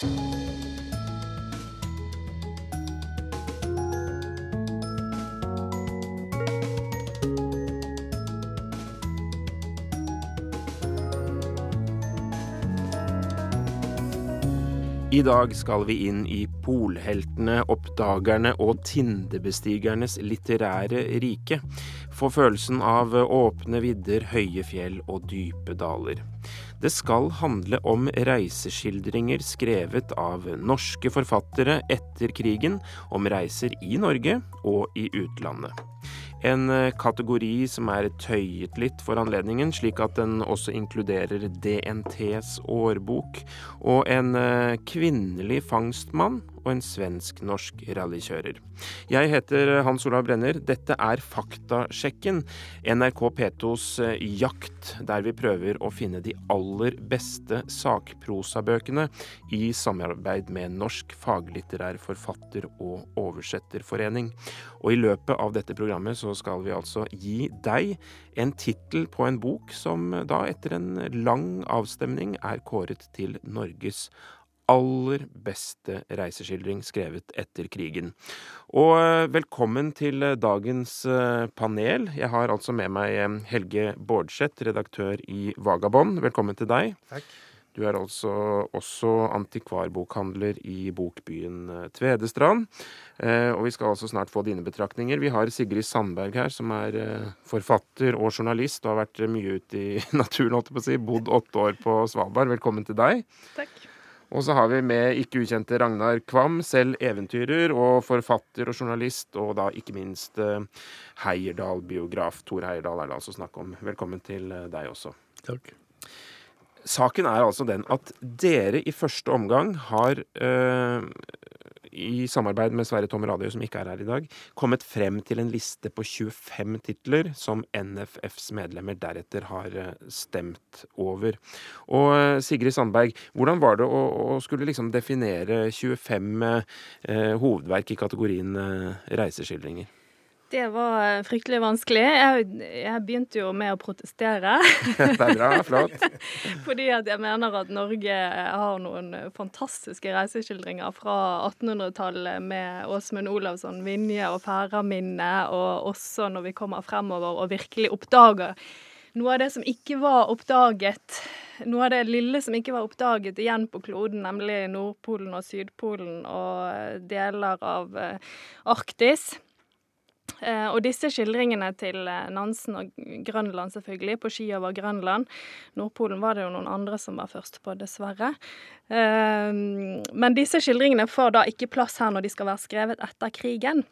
I dag skal vi inn i polheltene, oppdagerne og tindebestigernes litterære rike. Få følelsen av åpne vidder, høye fjell og dype daler. Det skal handle om reiseskildringer skrevet av norske forfattere etter krigen, om reiser i Norge og i utlandet. En kategori som er tøyet litt for anledningen, slik at den også inkluderer DNTs årbok, og en kvinnelig fangstmann og en svensk-norsk rallykjører. Jeg heter Hans Olav Brenner. Dette er Faktasjekken, NRK P2s jakt, der vi prøver å finne de aller beste sakprosabøkene i samarbeid med Norsk faglitterær forfatter- og oversetterforening. Og i løpet av dette programmet så skal vi altså gi deg en tittel på en bok som da etter en lang avstemning er kåret til Norges aller beste reiseskildring skrevet etter krigen. Og velkommen til dagens panel. Jeg har altså med meg Helge Bårdseth, redaktør i Vagabond. Velkommen til deg. Takk. Du er altså også antikvarbokhandler i bokbyen Tvedestrand. Og vi skal altså snart få dine betraktninger. Vi har Sigrid Sandberg her, som er forfatter og journalist og har vært mye ute i naturen, holdt jeg på å si. Bodd åtte år på Svalbard. Velkommen til deg. Takk. Og så har vi med ikke ukjente Ragnar Kvam, selv eventyrer og forfatter og journalist, og da ikke minst Heierdal-biograf. Tor Heierdal er det altså snakk om. Velkommen til deg også. Takk. Saken er altså den at dere i første omgang har øh, i samarbeid med Sverre Tom Radio, som ikke er her i dag, kommet frem til en liste på 25 titler som NFFs medlemmer deretter har stemt over. Og Sigrid Sandberg, hvordan var det å, å skulle liksom definere 25 eh, hovedverk i kategorien eh, reiseskildringer? Det var fryktelig vanskelig. Jeg, jeg, begynte jo med å protestere. det er bra, flott. Fordi at jeg mener at Norge har noen fantastiske reiseskildringer fra 1800-tallet med Åsmund Olavsson, Vinje og Færaminne, og også når vi kommer fremover og virkelig oppdager noe av det som ikke var oppdaget. Noe av det lille som ikke var oppdaget igjen på kloden, nemlig Nordpolen og Sydpolen og deler av Arktis. Eh, og disse skildringene til Nansen og Grønland, selvfølgelig, på ski over Grønland Nordpolen var det jo noen andre som var først på, dessverre. Eh, men disse skildringene får da ikke plass her når de skal være skrevet etter krigen.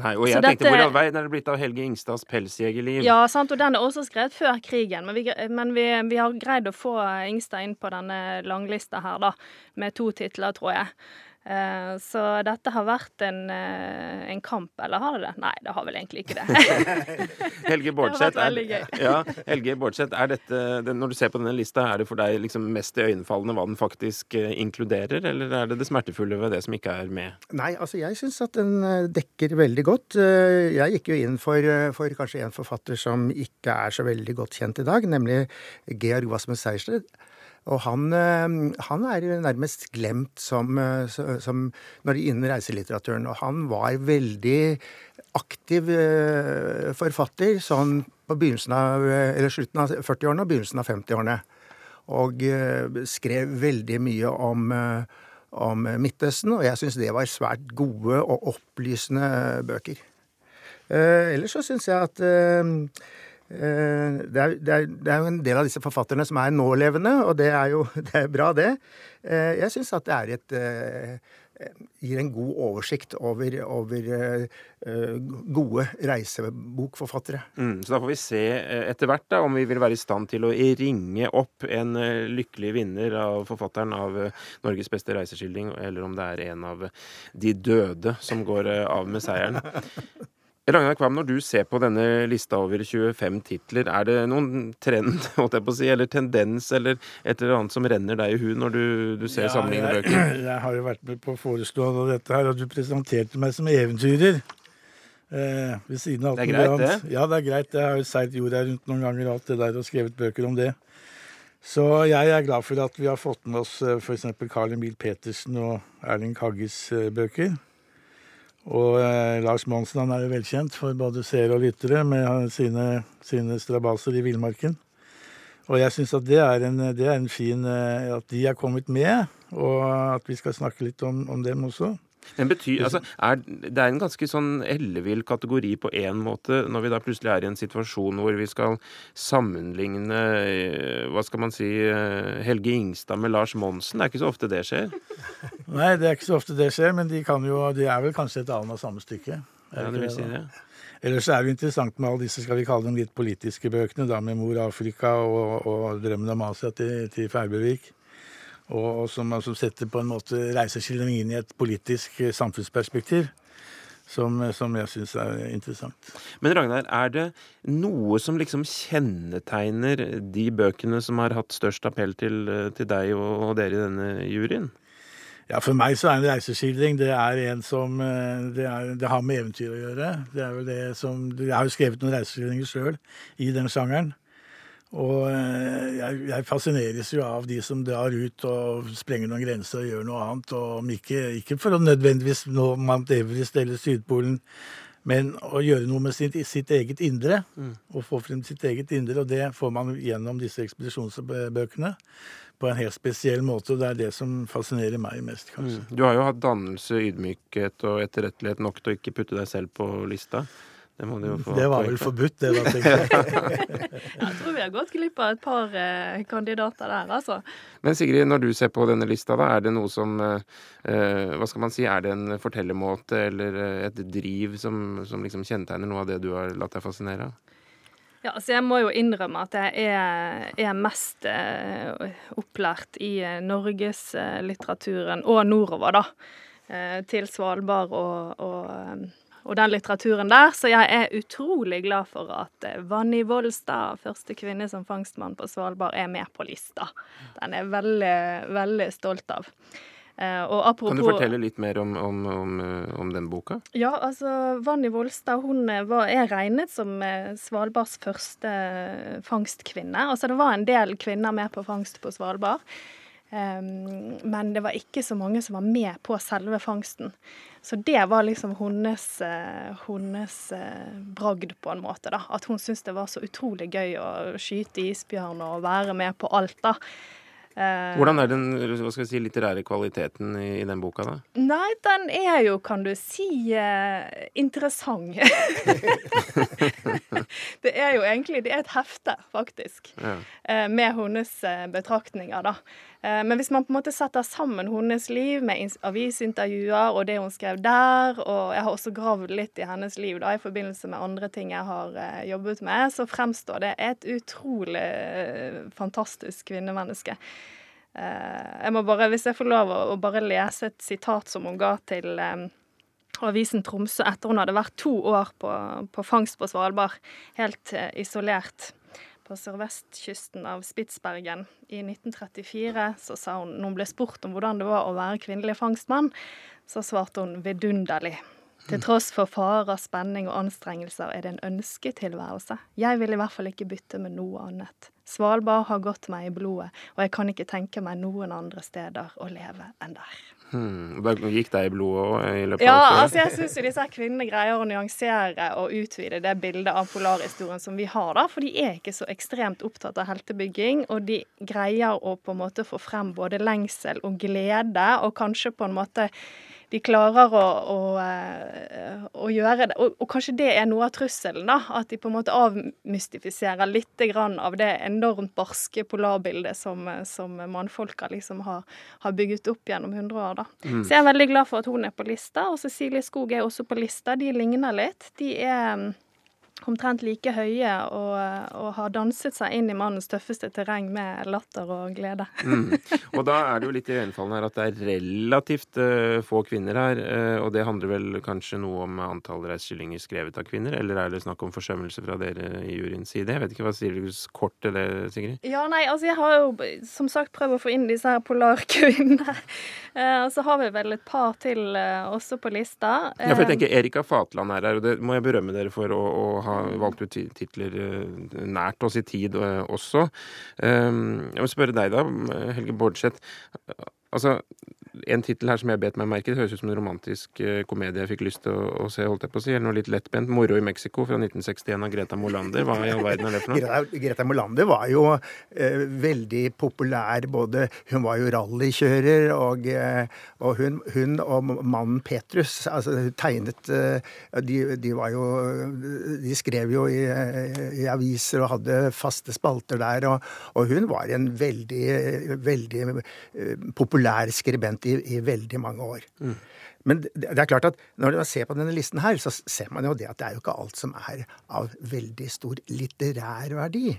Nei, og jeg Så tenkte dette- hvor all er det blitt av Helge Ingstads pelsjegerliv? Ja, sant, og den er også skrevet før krigen, men, vi, men vi, vi har greid å få Ingstad inn på denne langlista her, da, med to titler, tror jeg. Eh, Så dette har vært en, eh, en kamp, eller har det det? Nei, det har vel egentlig ikke det. Helge Bårdseth, er, ja, Helge Bårdseth, er dette, det, når du ser på denne lista, er det for deg liksom mest iøynefallende hva den faktisk eh, inkluderer, eller er det det smertefulle ved det som ikke er med? Nei, altså jeg syns at den dekker veldig godt. Jeg gikk jo inn for, for kanskje en forfatter som ikke er så veldig godt kjent i dag, nemlig Georg Wassmus Sejersted. Og han, eh, han er nærmest glemt som, eh, som når det innen reiselitteraturen. Og han var veldig aktiv eh, forfatter sånn på av, slutten av 40-årene og begynnelsen av 50-årene. Og skrev veldig mye om, om Midtøsten, og jeg syns det var svært gode og opplysende bøker. Ellers så syns jeg at det, er, det, er, det er jo en del av disse forfatterne som er nålevende, og det er jo det er bra, det. Eh, jeg syns at det et eh, gir en god oversikt over, over eh, eh, gode reisebokforfattere. Mm, så da får vi se eh, etter hvert da, om vi vil være i stand til å ringe opp en eh, lykkelig vinner av forfatteren av eh, Norges beste reiseskildring, eller om det er en av eh, de døde som går eh, av med seieren. Ragnar Kvam, når du ser på denne lista over 25 titler, er det noen trend, jeg si, eller tendens, eller et eller annet som renner deg i huet når du, du ser sammenlignende jeg, bøker? jeg har jo vært med på å foreslå dette her, og du presenterte meg som eventyrer. Eh, ved siden av alt Det er greit, annet. Ja, det er greit. Jeg har jo seilt jorda rundt noen ganger alt det der, og skrevet bøker om det. Så jeg er glad for at vi har fått med oss f.eks. Carl Emil Petersen og Erling Kagges bøker. Og eh, Lars Monsen han er jo velkjent for både seere og lyttere med sine, sine strabaser i villmarken. Og jeg syns at det er, en, det er en fin At de er kommet med, og at vi skal snakke litt om, om dem også. Den betyr, altså, er, det er en ganske sånn ellevill kategori på én måte, når vi da plutselig er i en situasjon hvor vi skal sammenligne eh, hva skal man si, eh, Helge Ingstad med Lars Monsen. Det er ikke så ofte det skjer? Nei, det er ikke så ofte det skjer, men de, kan jo, de er vel kanskje et annet av samme stykke. Ja, det vil si det. Ellers er det interessant med alle disse skal vi kalle dem litt politiske bøkene, da med Mor Afrika og, og 'Drømmen om Asia' til, til Færbøvik og, som, som, setter på en måte reiseskillene inn i et politisk eh, samfunnsperspektiv. Som, som jeg syns er interessant. Men Ragnar, er det noe som liksom kjennetegner de bøkene som har hatt størst appell til, til deg og, og dere i denne juryen? Ja, For meg så er en reiseskildring det er en som eh, det, er, det har med eventyr å gjøre. Det er vel det som, Jeg har jo skrevet noen reiseskildringer sjøl i den sjangeren. Og eh, jeg, jeg, fascineres jo av de som drar ut og sprenger noen grenser og gjør noe annet. Og ikke, ikke for å nødvendigvis nå Mount Everest eller Sydpolen, men å gjøre noe med sitt, sitt eget indre. Mm. Og få frem sitt eget indre. Og det får man gjennom disse ekspedisjonsbøkene på en helt spesiell måte. Og det er det som fascinerer meg mest, kanskje. Mm. Du har jo hatt dannelse, ydmykhet og etterrettelighet nok til å ikke putte deg selv på lista. Det, det var vel forbudt, det da, jeg. jeg tror vi har gått glipp av et par eh, kandidater der, altså. Men Sigrid, når du ser på denne lista, da, er det noe som eh, eh Hva skal man si, er det en fortellermåte eller eh, et driv som, som liksom kjennetegner noe av det du har latt deg fascinere av? Ja, altså Jeg må jo innrømme at jeg er, er mest eh, opplært i eh, norgeslitteraturen og nordover, da. Eh, til Svalbard og, og og den litteraturen der. Så jeg er utrolig glad for at eh, Vanni Volstad, første kvinne som fangstmann på Svalbard, er med på lista. Den er jeg veldig, veldig stolt av. Eh, apropos, kan du fortelle litt mer om, om, om, eh, om den boka? Ja, altså Vanni Volstad hun var, er regnet som Svalbards første fangstkvinne. Altså det var en del kvinner med på fangst på Svalbard. Um, men det var ikke så mange som var med på selve fangsten. Så det var liksom hennes, eh, hennes eh, bragd, på en måte. da. At hun syntes det var så utrolig gøy å skyte isbjørn og være med på alt. da. Eh, Hvordan er den hva skal jeg si, litterære kvaliteten i, den boka, da? Nei, den er jo, kan du si, interessant. det er jo egentlig Det er et hefte, faktisk, ja. med hennes betraktninger, da. Eh, men hvis man på en måte setter sammen hennes liv med avisintervjuer og det hun skrev der, og jeg har også gravd litt i hennes liv da, i forbindelse med andre ting jeg har eh, jobbet med, så fremstår det et utrolig eh, fantastisk kvinnemenneske. Jeg må bare, Hvis jeg får lov å, bare lese et sitat som hun ga til avisen Tromsø etter hun hadde vært to år på, på fangst på Svalbard, helt isolert på sørvestkysten av Spitsbergen i 1934, så sa hun når hun ble spurt om hvordan det var å være kvinnelig fangstmann, så svarte hun vidunderlig. Til tross for farer, spenning og anstrengelser er det en ønsketilværelse. Jeg vil i hvert fall ikke bytte med noe annet. Svalbard har gått meg i blodet, og jeg kan ikke tenke meg noen andre steder å leve enn der. Hmm. Da gikk det i blodet òg ja, altså jeg syns jo disse kvinnene greier å nyansere og utvide det bildet av polarhistorien som vi har, da. For de er ikke så ekstremt opptatt av heltebygging, og de greier å på en måte få frem både lengsel og glede, og kanskje på en måte de klarer å, å, eh, å gjøre det. Og, og, kanskje det er noe av trusselen, da. At de på en måte avmystifiserer litt av det enormt barske polarbildet som, som mannfolka liksom har, har, bygget opp gjennom 100 år. da. Mm. Så jeg er veldig glad for at hun er på lista. Og Cecilie Skog er også på lista. De ligner litt. De er omtrent like høye og, og, har danset seg inn i mannens tøffeste terreng med latter og glede. mm. Og da er det jo litt iøynefallende her at det er relativt uh, få kvinner her. Uh, og det handler vel kanskje noe om antall reiskyllinger skrevet av kvinner, eller er det snakk om forsømmelse fra dere i juryens side? Jeg vet ikke, Hva sier du kort til det, Sigrid? Ja, nei, altså jeg har jo som sagt prøvd å få inn disse her polarkvinnene. Uh, så har vi vel et par til også på lista. ja, for jeg tenker Erika Fatland er her, og det må jeg berømme dere for å, å ha har valgt ut titler nært oss i tid også. Jeg vil spørre deg da, Helge Bårdseth. Altså, en tittel her som jeg bet meg merke, det høres ut som en romantisk uh, komedie jeg fikk lyst til å, å, se, holdt jeg på å si, eller noe litt lettbent. 'Moro i Mexico' fra 1961 av Greta Molander. Hva i all verden er det for noe? Greta, Greta Molander var jo eh, veldig populær. Både Hun var jo rallykjører, og, eh, og hun, hun, og mannen Petrus altså tegnet de, de, var jo De skrev jo i, i, aviser og hadde faste spalter der, og, og hun var en veldig, veldig populær skribent i, i veldig mange år. Mm. Men det er klart at når man ser på denne listen her, så ser man jo det at det er jo ikke alt som er av veldig stor litterær verdi.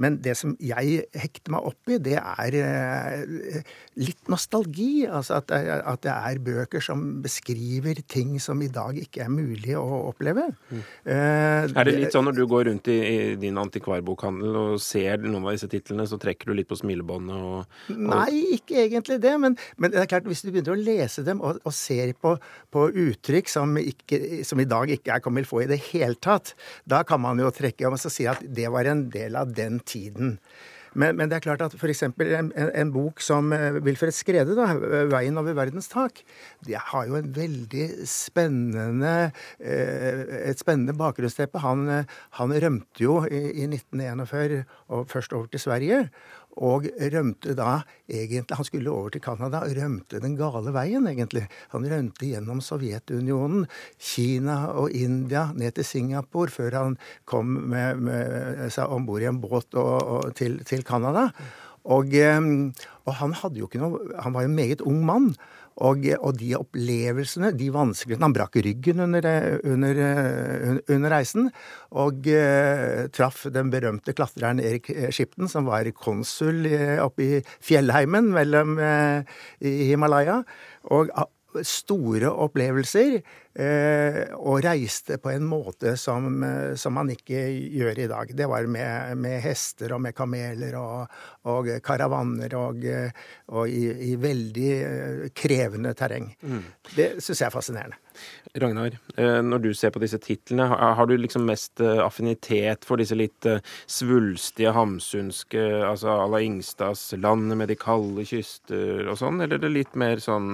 Men det som jeg hekter meg opp i, det er eh, litt nostalgi. Altså at at det, er, bøker som beskriver ting som i dag ikke er mulig å oppleve. Mm. Eh, er det litt sånn når du går rundt i, i, din antikvarbokhandel og ser noen av disse titlene, så trekker du litt på smilebåndet og, og, Nei, ikke egentlig det. Men, men, det er klart, hvis du begynner å lese dem og, og ser på, på uttrykk som, ikke, som, i dag ikke er comme il faut i det hele tatt, da kan man jo trekke om og si at det var en del av den tiden. Men, men, det er klart at f.eks. En, en bok som eh, Wilfred Skrede, da, 'Veien over verdens tak', det har jo en veldig spennende eh, et spennende bakgrunnsteppe. Han, eh, han rømte jo i, i 1941 og først over til Sverige og rømte da egentlig Han skulle over til Canada og rømte den gale veien, egentlig. Han rømte gjennom Sovjetunionen, Kina og India ned til Singapore før han kom med, med seg om bord i en båt og, og til, til Canada. Og, og, han noe Han var en meget ung mann. Og, og, de opplevelsene, de vanskelighetene Han brakk ryggen under, under, under reisen. Og eh, traff den berømte klatreren Erik Skipten, som var konsul oppe i fjellheimen mellom eh, i Himalaya. Og store opplevelser eh, og reiste på en måte som, eh, som, man ikke gjør i dag. Det var med, med hester og med kameler og, og karavaner og, og i, i, veldig eh, krevende terreng. Mm. Det syns jeg er fascinerende. Ragnar, eh, når du ser på disse titlene, har du liksom mest affinitet for disse litt svulstige, hamsunske, altså à la Ingstads 'Landet med de kalde kyster' og sånn, eller er det litt mer sånn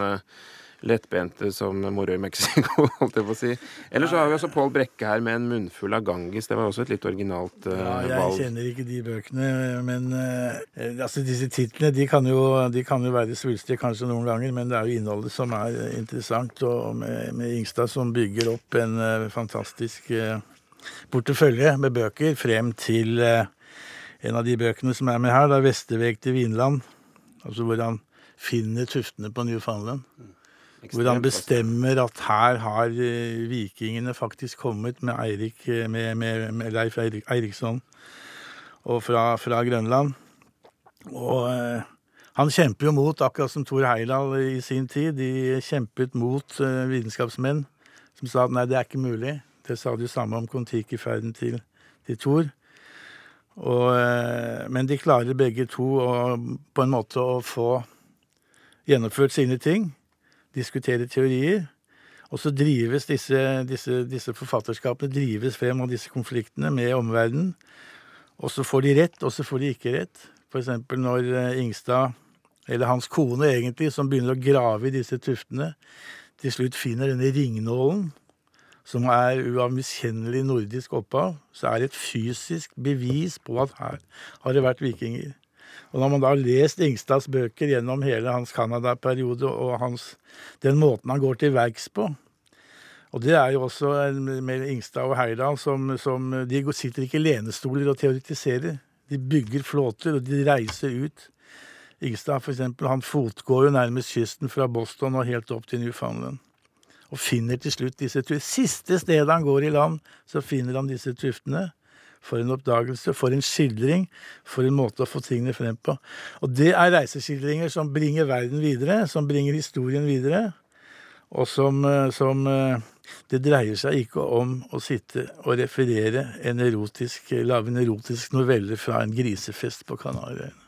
lettbente som moro i Mexico, holdt jeg på å si. Eller så har vi også Pål Brekke her med en munnfull av Gangis. Det var også et litt originalt uh, ja, jeg valg. Jeg kjenner ikke de bøkene, men uh, altså disse titlene de kan, jo, de kan jo være svulstige kanskje noen ganger, men det er jo innholdet som er interessant. Og med, med Ingstad som bygger opp en uh, fantastisk portefølje med bøker frem til en av de bøkene som er med her, det er 'Vesterveg til Vinland'. Altså hvor han finner tuftene på Newfoundland. Mm. Hvor han bestemmer at her har eh, vikingene faktisk kommet med, Eirik, eh, med, med, med Leif Eirik, Eiriksson og fra, fra Grønland. Og eh, han kjemper jo mot, akkurat som Thor Heyerdahl i sin tid. De kjempet mot eh, vitenskapsmenn som sa at nei, det er ikke mulig. Det sa de samme om Kon-Tiki-ferden til, til Thor. Og, eh, men de klarer begge to å, på en måte å få gjennomført sine ting diskutere teorier. Og så drives disse, disse, disse, forfatterskapene drives frem av disse konfliktene med omverdenen. Og så får de rett, og så får de ikke rett. F.eks. når eh, Ingstad, eller hans kone egentlig, som begynner å grave i disse tuftene, til slutt finner denne ringnålen, som er uavmiskjennelig nordisk opphav, så er det et fysisk bevis på at her har det vært vikinger. Og når man da har lest Ingstads bøker gjennom hele hans Canada-periode og hans, den måten han går til verks på Og det er jo også med Ingstad og Heyerdahl som, som, De sitter ikke i lenestoler og teoretiserer. De bygger flåter, og de reiser ut. Ingstad for eksempel, han fotgår jo nærmest kysten fra Boston og helt opp til Newfoundland. Og finner til slutt disse Siste stedet han går i land, så finner han disse tuftene. For en oppdagelse, for en skildring, for en måte å få tingene frem på. Og det er reiseskildringer som bringer verden videre, som bringer historien videre. Og som, eh, som eh, Det dreier seg ikke om å sitte og referere en erotisk, lage en erotisk novelle fra en grisefest på Kanariøyene.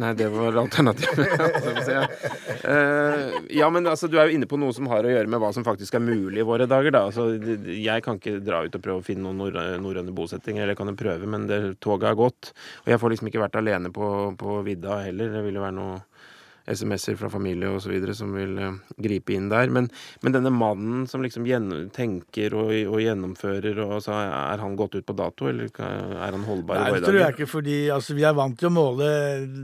Nei, det var alternativet. uh, ja, men altså, du er jo inne på noe som har å gjøre med hva som faktisk er mulig i våre dager. da. Altså, jeg kan ikke dra ut og prøve å finne noen norrøne bosettinger, eller kan jo prøve, men det, toget har gått. Og jeg får liksom ikke vært alene på, på vidda heller. Det ville være noe SMS-er fra familie osv. som vil uh, gripe inn der. Men, men, denne mannen som liksom tenker og, og gjennomfører, og så er han gått ut på dato, eller er han holdbar? Nei, det tror jeg ikke, fordi altså, vi er vant til å måle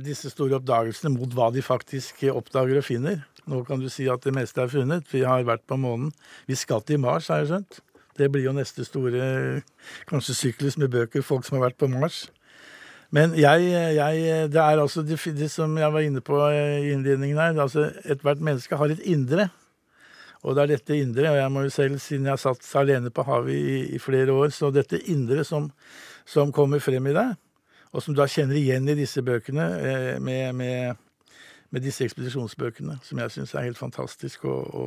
disse store oppdagelsene mot hva de faktisk oppdager og finner. Nå kan du si at det meste er funnet. Vi har vært på månen. Vi skal til Mars, har jeg skjønt. Det blir jo neste store kanskje syklus med bøker, folk som har vært på Mars. Men jeg, jeg, det er altså det, det, som jeg var inne på i innledningen her. altså Ethvert menneske har et indre. Og det er dette indre, og jeg må jo selv, siden jeg har satt alene på havet i, i, flere år, så dette indre som, som, kommer frem i deg, og som du da kjenner igjen i disse bøkene, eh, med, med, med, disse ekspedisjonsbøkene, som jeg syns er helt fantastisk å, å,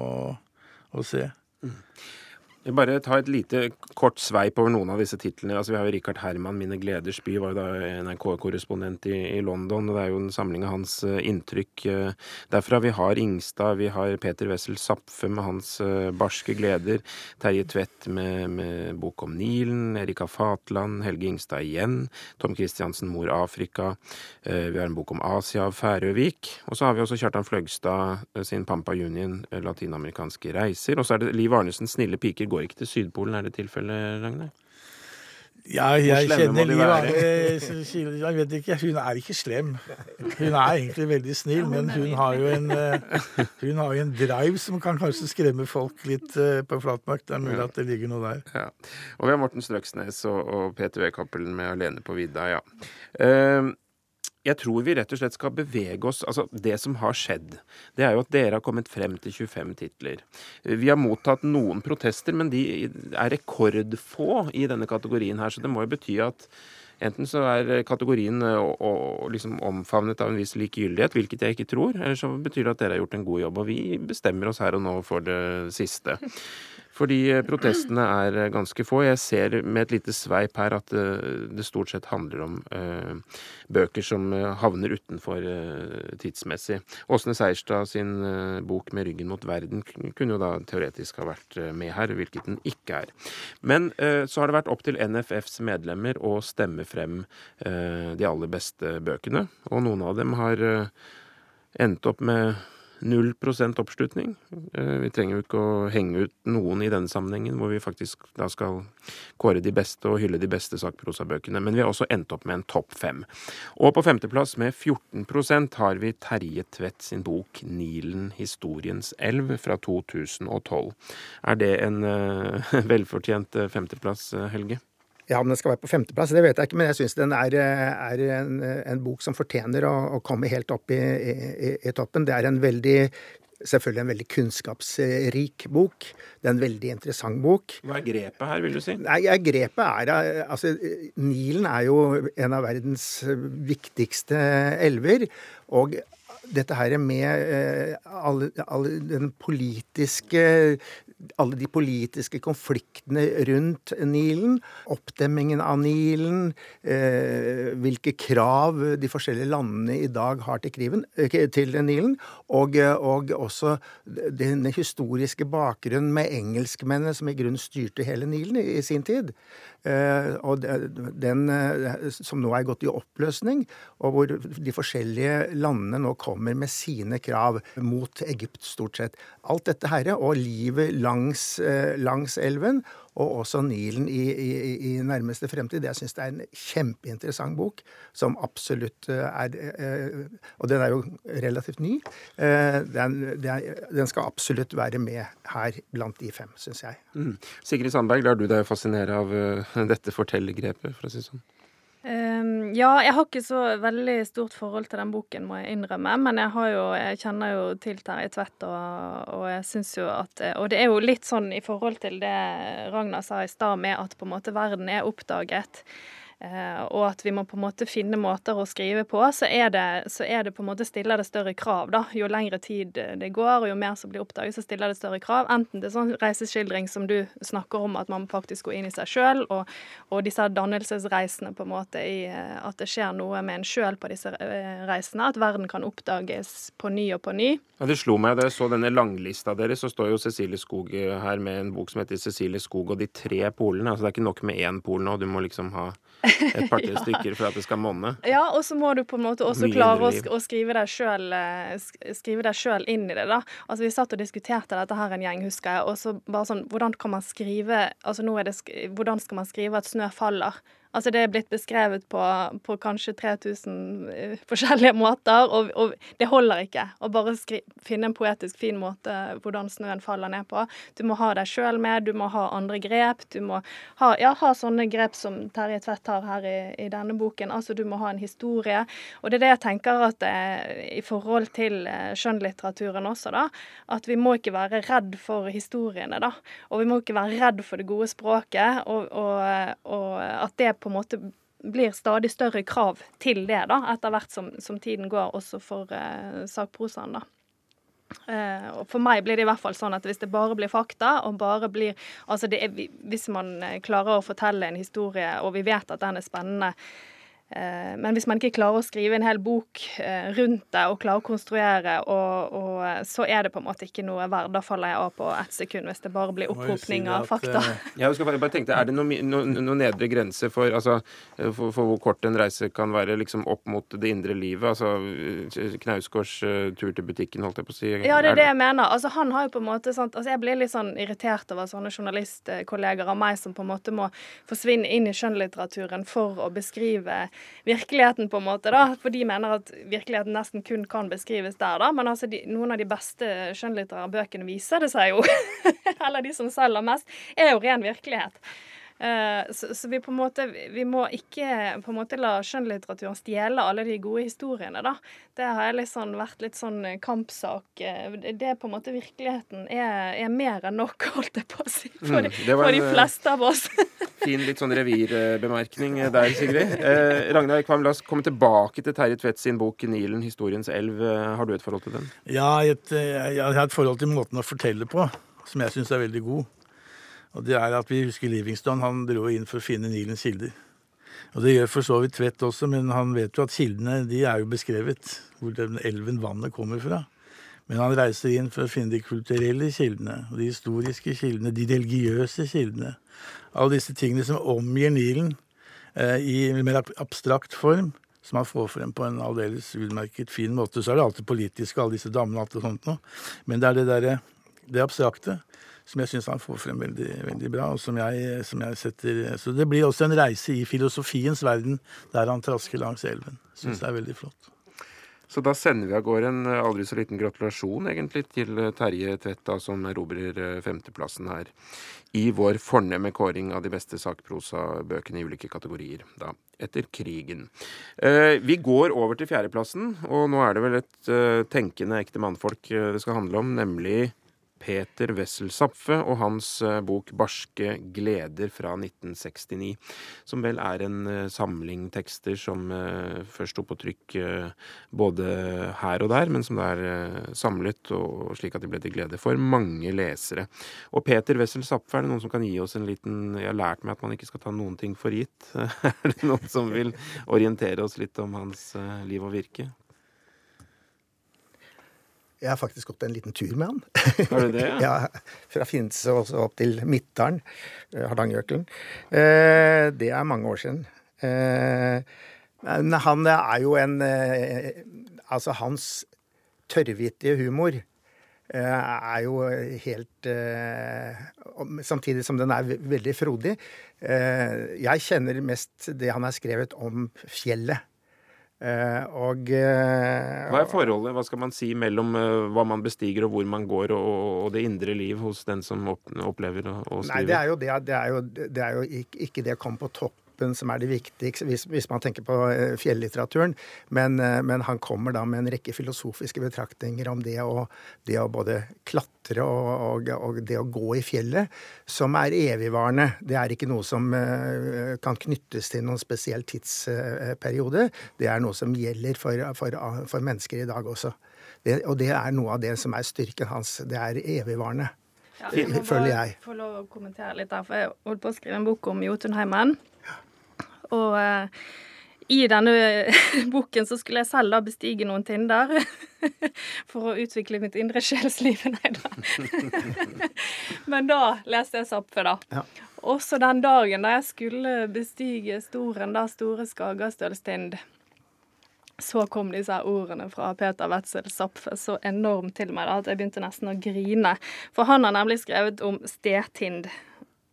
å se. Mm. Jeg bare ta et lite kort sveip over noen av disse titlene. Altså, vi har jo Richard Herman, 'Mine gleders by', var jo da NRK-korrespondent i, i, London. og Det er jo en samling av hans uh, inntrykk uh, derfra. Vi har Ingstad, vi har Peter Wessel Zapfe med hans uh, barske gleder. Terje Tvedt med, med, bok om Nilen. Erika Fatland, Helge Ingstad igjen. Tom Christiansen, 'Mor Afrika'. vi har en bok om Asia av Færøvik. Og så har vi også Kjartan Fløgstad sin 'Pampa Union', latinamerikanske reiser. Og så er det Liv Arnesen, 'Snille piker' går ikke til Sydpolen, er det tilfellet, Ragnar? Ja, jeg kjenner Liv Jeg vet ikke. Hun er ikke slem. Hun er egentlig veldig snill, men hun har jo en, eh, hun har jo en drive som kan kanskje skremme folk litt eh, på flatmark. Det er mulig at det ligger noe der. Ja. Og vi har Morten Strøksnes og, og Peter. Cappelen med 'Alene på vidda'. ja. Uh, jeg tror vi rett og slett skal bevege oss Altså, det som har skjedd, det er jo at dere har kommet frem til 25 titler. Vi har mottatt noen protester, men de er rekordfå i denne kategorien her, så det må jo bety at Enten så er kategorien og, og, liksom omfavnet av en viss likegyldighet, hvilket jeg ikke tror, eller så betyr det at dere har gjort en god jobb. Og vi bestemmer oss her og nå for det siste. Fordi eh, protestene er eh, ganske få. Jeg ser med et lite sveip her at eh, det stort sett handler om bøker som havner utenfor tidsmessig. Åsne Seierstad sin bok 'Med ryggen mot verden' kunne jo da teoretisk ha vært med her, hvilket den ikke er. Men så har det vært opp til NFFs medlemmer å stemme frem de aller beste bøkene, og noen av dem har endt opp med Null prosent oppslutning. Eh, vi trenger jo ikke å henge ut noen i denne sammenhengen, hvor vi faktisk da skal kåre de beste og hylle de beste sakprosabøkene. Men vi har også endt opp med en topp fem. Og på femteplass med 14 prosent har vi Terje Tvedt sin bok 'Nilen historiens elv' fra 2012. Er det en uh, velfortjent eh, femteplass, Helge? Ja, om den skal være på femteplass, det vet jeg ikke, men jeg syns den er, er en, en, bok som fortjener å, å komme helt opp i, i, i, toppen. Det er en veldig Selvfølgelig en veldig kunnskapsrik bok. Det er en veldig interessant bok. Hva er grepet her, vil du si? Nei, Grepet er Altså, Nilen er jo en av verdens viktigste elver. Og dette her med eh, all, all den politiske alle de politiske konfliktene rundt Nilen, oppdemmingen av Nilen, eh, hvilke krav de forskjellige landene i dag har til, kriven, eh, til Nilen, og, og, også den historiske bakgrunnen med engelskmennene som i grunnen styrte hele Nilen i, i sin tid. Eh, og den eh, som nå er gått i oppløsning, og hvor de forskjellige landene nå kommer med sine krav mot Egypt, stort sett. Alt dette her, og livet langs, eh, langs elven, og også Nilen i, i, i nærmeste fremtid. Jeg syns det er en kjempeinteressant bok, som absolutt er Og den er jo relativt ny. Den, den skal absolutt være med her blant de fem, syns jeg. Mm. Sigrid Sandberg, lar du deg fascinere av dette fortellergrepet, for å si det sånn? Um, ja, jeg har ikke så veldig stort forhold til den boken, må jeg innrømme. Men jeg, jo, jeg kjenner jo til Terje Tvedt, og, og jeg syns jo at Og det er jo litt sånn i forhold til det Ragnar sa i stad, med at på en måte verden er oppdaget. Eh, og at vi må på en måte finne måter å skrive på, så er det, så er det på en måte stiller det større krav. da. Jo lengre tid det går, og jo mer som blir oppdaget, så stiller det større krav. Enten det er sånn reiseskildring som du snakker om, at man faktisk går inn i seg sjøl, og, og, disse dannelsesreisene på en måte i eh, at det skjer noe med en sjøl på disse eh, reisene. At verden kan oppdages på ny og på ny. Ja, Det slo meg da jeg så denne langlista deres, så står jo Cecilie Skog her med en bok som heter 'Cecilie Skog og de tre polene'. Altså Det er ikke nok med én pol nå, du må liksom ha et par-tre ja. stykker for at det skal monne. Ja, og så må du på en måte også Mye klare å, å, skrive deg sjøl eh, inn i det, da. Altså Vi satt og diskuterte dette her en gjeng, husker jeg, og så bare sånn Hvordan kan man skrive Altså nå er det Hvordan skal man skrive at snø faller? Altså det er blitt beskrevet på, på kanskje 3000 eh, forskjellige måter, og, og det holder ikke å bare skri, finne en poetisk fin måte hvordan snøen faller ned på. Du må ha deg sjøl med, du må ha andre grep. Du må ha, ja, ha sånne grep som Terje Tvedt har her i, i, denne boken. Altså du må ha en historie. Og det er det jeg tenker at eh, i forhold til eh, skjønnlitteraturen også, da, at vi må ikke være redd for historiene, da. Og vi må ikke være redd for det gode språket, og, og, og at det på en måte blir stadig større krav til det, da, etter hvert som, som tiden går, også for uh, sakprosaen. da. Uh, og For meg blir det i hvert fall sånn at hvis det bare blir fakta, og bare blir altså er, Hvis man klarer å fortelle en historie, og vi vet at den er spennende, Eh, men hvis man ikke klarer å skrive en hel bok eh, rundt det og klarer å konstruere, og, og, eh, så er det på en måte ikke noe verdt. Da faller jeg av på ett sekund hvis det bare blir opphopning av fakta. Jeg skal bare tenke, Er det noen noe, noe nedre grense for, altså, for, for, hvor kort en reise kan være liksom opp mot det indre livet? Altså Knausgårds tur til butikken, holdt jeg på å si. Ja, det er det jeg mener. Altså, han har jo på en måte sant, altså, Jeg blir litt sånn irritert over sånne journalistkolleger av meg som på en måte må forsvinne inn i skjønnlitteraturen for å beskrive virkeligheten, på en måte. da, For de mener at virkeligheten nesten kun kan beskrives der, da. Men altså, de, noen av de beste skjønnlitterære bøkene viser det seg jo, eller de som selger mest, er jo ren virkelighet. Eh, så, så, vi på en måte vi må ikke på en måte la skjønnlitteraturen stjele alle de gode historiene, da. Det har jeg liksom vært litt sånn kampsak. Eh, det er på en måte virkeligheten er, er mer enn nok, holdt jeg på å si, for, mm, for de eh, fleste av oss. fin litt sånn revirbemerkning der, Sigrid. Eh, Ragnar Kvam, la oss komme tilbake til Terje Tvedt sin bok 'Nilen historiens elv'. Har du et forhold til den? Ja, jeg, jeg har et forhold til måten å fortelle på, som jeg syns er veldig god. Og det er at Vi husker Livingston. Han dro inn for å finne Nilens kilder. Og Det gjør for så vidt Tvedt også, men han vet jo at kildene de er jo beskrevet. Hvor den elven vannet kommer fra. Men han reiser inn for å finne de kulturelle kildene, og de historiske kildene, de religiøse kildene. Alle disse tingene som omgir Nilen eh, i mer abstrakt form, som han får frem på en aldeles utmerket fin måte. Så er det alltid politiske, alle disse damene og alt det sånt noe. Men det er det derre det abstrakte som jeg syns han får frem veldig, veldig bra. og som jeg, som jeg, setter... Så det blir også en reise i filosofiens verden der han trasker langs elven. Syns mm. det er veldig flott. Så da sender vi av gårde en eh, aldri så liten gratulasjon egentlig til eh, Terje Tvetta, som erobrer eh, femteplassen her i vår fornemme kåring av de beste sakprosabøkene i ulike kategorier da, etter krigen. vi går over til fjerdeplassen, og nå er det vel et tenkende ekte mannfolk det skal handle om, nemlig Peter Wessel Zapfe og hans eh, bok 'Barske gleder' fra 1969. Som vel er en eh, samling tekster som eh, først sto på trykk både her og der, men som det er samlet og slik at de ble til glede for mange lesere. Og Peter Wessel Zapfe, er det noen som kan gi oss en liten Jeg har lært meg at man ikke skal ta noen ting for gitt. er det noen som vil orientere oss litt om hans liv og virke? Jeg har faktisk gått en liten tur med han. Har du det? ja, Fra Finse og opp til Midtdalen, eh, Hardangerjøkelen. Eh, det er mange år siden. Eh, men han er jo en Altså, hans tørrvittige humor er jo helt Samtidig som den er veldig frodig. Jeg kjenner mest det han har skrevet om fjellet. Eh, og eh, Hva er forholdet hva skal man si, mellom eh, hva man bestiger og hvor man går, og, og det indre liv hos den som opplever og, skriver? Nei, det er jo, det, det er jo, det er jo ikke, ikke det å komme på topp vitenskapen som er det viktigste, hvis, hvis man tenker på uh, fjellitteraturen. Men, uh, men, han kommer da med en rekke filosofiske betraktninger om det å, det å både klatre og, og, og, det å gå i fjellet, som er evigvarende. Det er ikke noe som uh, kan knyttes til noen spesiell tidsperiode. Det er noe som gjelder for, for, for mennesker i dag også. Det, og det er noe av det som er styrken hans. Det er evigvarende. Ja, jeg må jeg. Få lov å kommentere litt der, for jeg holdt på å skrive en bok om Jotunheimen. Og uh, i denne boken så skulle jeg selv da bestige noen tinder for å utvikle mitt indre sjelsliv. Nei da. Men da leste jeg Zapfe, da. Ja. Også den dagen da jeg skulle bestige Storen, da Store Skagastølstind så kom disse ordene fra Peter Wetzel Zapfe så enormt til meg da, at jeg begynte nesten å grine. For han har nemlig skrevet om stetind.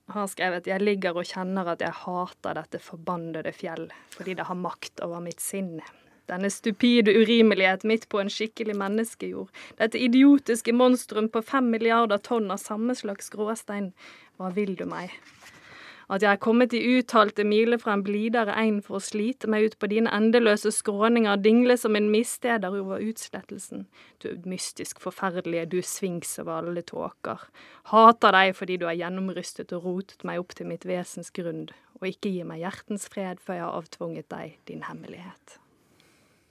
Har skrevet 'Jeg ligger og kjenner at jeg hater dette forbannede fjell, fordi det har makt over mitt sinn'. Denne stupide urimelighet midt på en skikkelig menneskejord. Dette idiotiske monstrum på fem milliarder tonn av samme slags gråstein. Hva vil du meg? At jeg er kommet i uttalte miler fra en blidere egn for å slite meg ut på dine endeløse skråninger, dingle som en missteder over utslettelsen. Du mystisk forferdelige, du svings over alle tåker. Hater deg fordi du har gjennomrystet og rotet meg opp til mitt vesens grunn, og ikke gir meg hjertens fred før jeg har avtvunget deg din hemmelighet.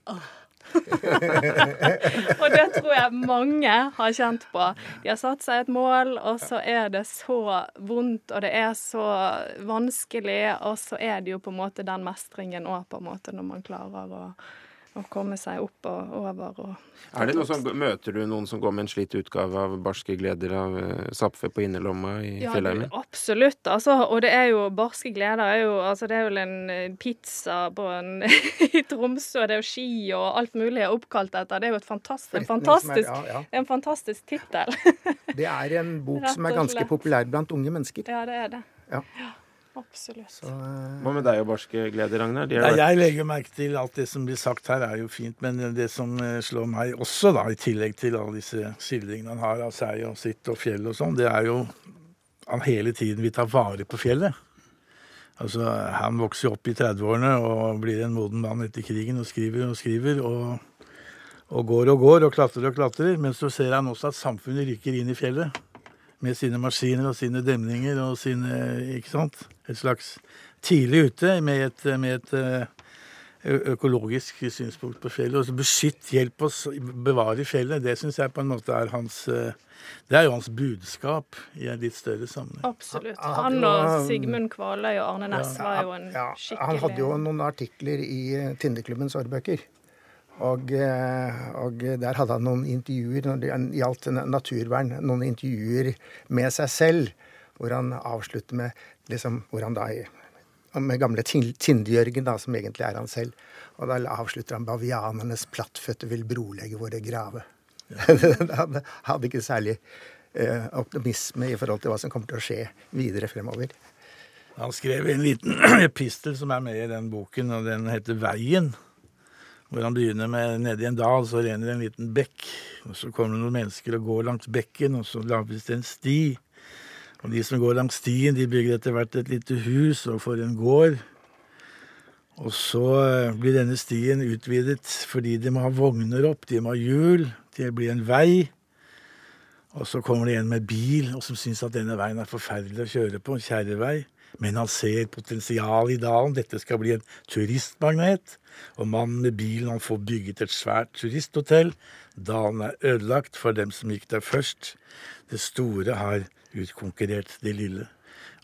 Oh. og det tror jeg mange har kjent på. De har satt seg et mål, og så er det så vondt, og det er så vanskelig, og så er det jo på en måte den mestringen òg, på en måte, når man klarer å å komme seg opp og over. Og er det noe som, Møter du noen som går med en slitt utgave av 'Barske gleder' av Zapfe på innerlomma i ja, Fjellheimen? Absolutt. Altså, og det er jo 'Barske gleder' er jo, altså, det er vel en eh, pizza på en, i Tromsø, det er jo ski og alt mulig er oppkalt etter. Det er jo et fantastisk, en fantastisk, ja, ja. en fantastisk tittel. det er en bok som er ganske populær blant unge mennesker. Ja, det er det. Ja. Absolutt. Så, uh... Hva med deg og barske gleder, Ragnar? Nei, jeg legger merke til alt det som blir sagt her, er jo fint. Men det som eh, slår meg også, da, i tillegg til alle disse skildringene han har av seg og sitt og fjell og sånn, det er jo han hele tiden vil ta vare på fjellet. Altså, Han vokser opp i 30-årene og blir en moden mann etter krigen og skriver og skriver. og, og går og går og klatrer og klatrer. Men så ser han også at samfunnet rykker inn i fjellet med sine maskiner og sine demninger og sine Ikke sant? Et slags tidlig ute med et, med et økologisk synspunkt på fjellet. Og beskytt, hjelp oss, bevare fjellet. Det syns jeg på en måte er hans Det er jo hans budskap i en litt større sammenheng. Absolutt. Han og Sigmund Kvaløy og Arne Næss var jo en skikkelig Han hadde jo noen artikler i Tindeklubbens årbøker. Og, eh, og, der hadde han noen intervjuer når det gjaldt naturvern. Noen intervjuer med seg selv, hvor han avslutter med liksom, hvor han da med gamle Tindjørgen, da, som egentlig er han selv. Og da avslutter han 'Bavianernes plattføtte vil brolegge våre grave'. han hadde ikke særlig eh, optimisme i forhold til hva som kommer til å skje videre fremover. Han skrev en liten epistel som er med i den boken, og den heter 'Veien' hvor han begynner med nedi en dal, så renner det en liten bekk. og Så kommer det noen mennesker og går langs bekken, og så lages det en sti. Og de som går langs stien, de bygger etter hvert et lite hus og får en gård. Og så eh, blir denne stien utvidet fordi de må ha vogner opp, de må ha hjul, det blir en vei. Og så kommer det en med bil og som syns at denne veien er forferdelig å kjøre på, en kjerrevei. Men han ser potensial i dalen. Dette skal bli en turistmagnet. Og mannen med bilen han får bygget et svært turisthotell. Dalen er ødelagt for dem som gikk der først. Det store har utkonkurrert det lille.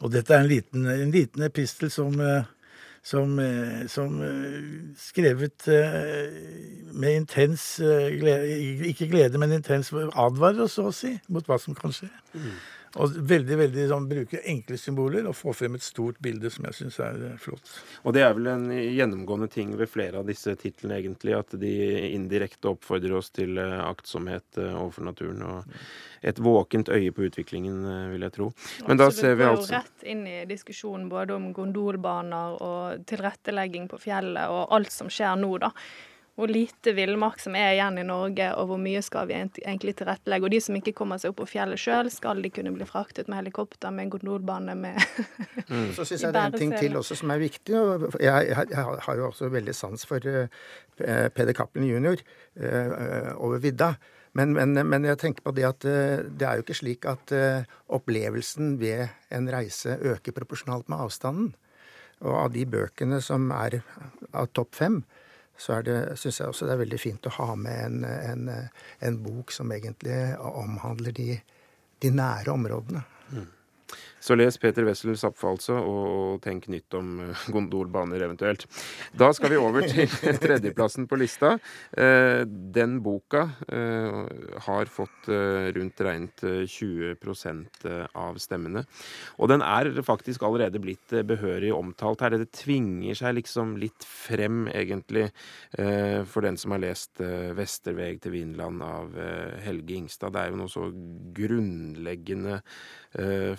Og dette er en liten, en liten epistel som, eh, som, eh, som, eh, skrevet med intens glede Ikke glede, men intens advarer, så å si, mot hva som kan skje. Mm. Og veldig, veldig sånn, bruke enkle symboler og få frem et stort bilde som jeg syns er eh, flott. Og det er vel en gjennomgående ting ved flere av disse titlene, egentlig, at de indirekte oppfordrer oss til eh, aktsomhet eh, overfor naturen og et våkent øye på utviklingen, vil jeg tro. Men da ser vi altså Det går jo rett inn i diskusjonen både om gondolbaner og tilrettelegging på fjellet og alt som skjer nå, da. Hvor lite villmark som er igjen i Norge, og hvor mye skal vi egentlig tilrettelegge. Og de som ikke kommer seg opp på fjellet sjøl, skal de kunne bli fraktet med helikopter, med gondolbane, med mm. Så syns jeg det er en ting til også som er viktig. Jeg, jeg, jeg har jo også veldig sans for uh, Peder Cappelen jr. Uh, over vidda. Men, men, men, jeg tenker på det at uh, det er jo ikke slik at opplevelsen ved en reise øker proporsjonalt med avstanden. Og av de bøkene som er av topp fem, så syns jeg også det er veldig fint å ha med en, en, en bok som egentlig omhandler de, de nære områdene. Mm. Så les Peter Wessel Zapfe altså, og tenk nytt om eh, gondolbaner eventuelt. Da skal vi over til tredjeplassen på lista. Eh, den boka eh, har fått rundt regnet 20% av stemmene. Og den er faktisk allerede blitt behørig omtalt her. Det tvinger seg liksom litt frem, egentlig, for den som har lest 'Vesterveg til Vinland' av Helge Ingstad. Det er jo noe så grunnleggende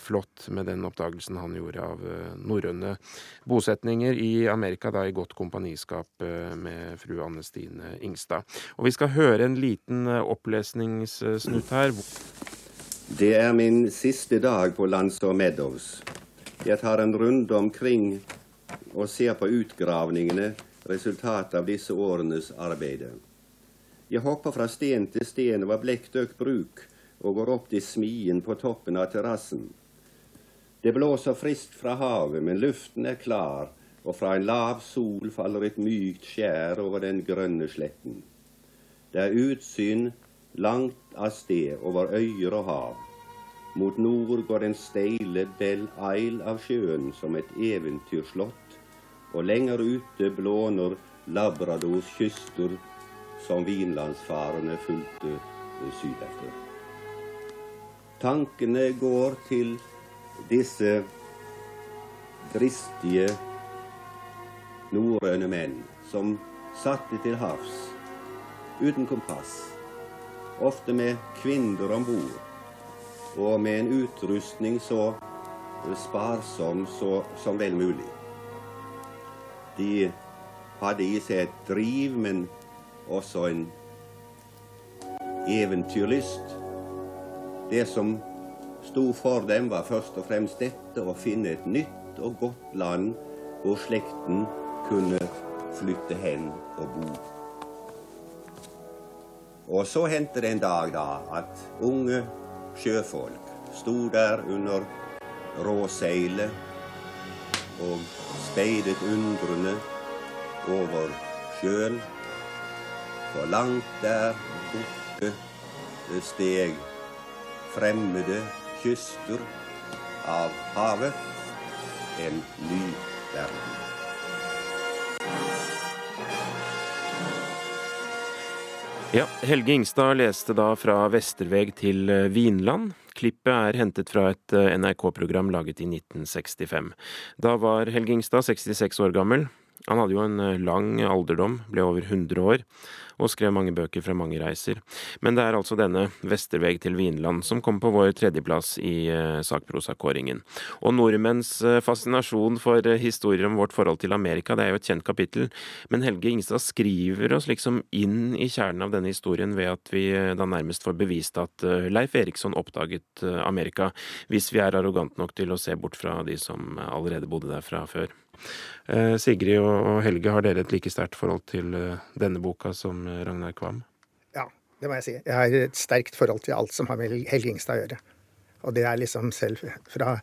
flott med den oppdagelsen han gjorde av eh, norrøne bosetninger i Amerika, da i godt kompaniskap eh, med fru Anne Stine Ingstad. Og vi skal høre en liten eh, opplesningssnutt her. Det er min siste dag på Landsår Meadows. Jeg tar en runde omkring og ser på utgravningene, resultatet av disse årenes arbeid. Jeg hopper fra sten til sten over blekkdøkt bruk og går opp til smien på toppen av terrassen. Det blåser friskt fra havet, men luften er klar, og fra en lav sol faller et mykt skjær over den grønne sletten. Det er utsyn langt av sted over øyer og hav. Mot nord går den steile Bell Isle av sjøen som et eventyrslott, og lenger ute blåner Labradors kyster som vinlandsfarene fulgte sydetter. Tankene går til disse dristige norrøne menn som satte til havs uten kompass, ofte med kvinner om bord, og med en utrustning så sparsom så, som vel mulig. De hadde i seg et driv, men også en eventyrlyst. Det som sto for dem, var først og fremst dette å finne et nytt og godt land hvor slekten kunne flytte hen og bo. Og så hendte det en dag da at unge sjøfolk sto der under råseilet og speidet undrende over sjøen. For langt der borte steg fremmede kyster av havet en ny verden. Ja, Helge Ingstad leste da fra Vesterveg til eh, Vinland. Klippet er hentet fra et eh, NRK-program laget i 1965. Da var Helge Ingstad 66 år gammel. Han hadde jo en eh, lang alderdom, ble over 100 år, og skrev mange bøker fra mange reiser. Men det er altså denne 'Vesterveg til Vinland' som kom på vår tredjeplass i uh, sakprosakåringen. Og nordmenns uh, fascinasjon for historier om vårt forhold til Amerika, det er jo et kjent kapittel, men Helge Ingstad skriver oss liksom inn i kjernen av denne historien ved at vi da nærmest får bevist at Leif Eriksson oppdaget Amerika, hvis vi er arrogante nok til å se bort fra de som allerede bodde der fra før. Eh, Sigrid og Helge, har dere et like sterkt forhold til eh, denne boka som eh, Ragnar Kvam? Ja, det må jeg si. Jeg har et sterkt forhold til alt som har med Helge Ingstad å gjøre. Og det er liksom selv fra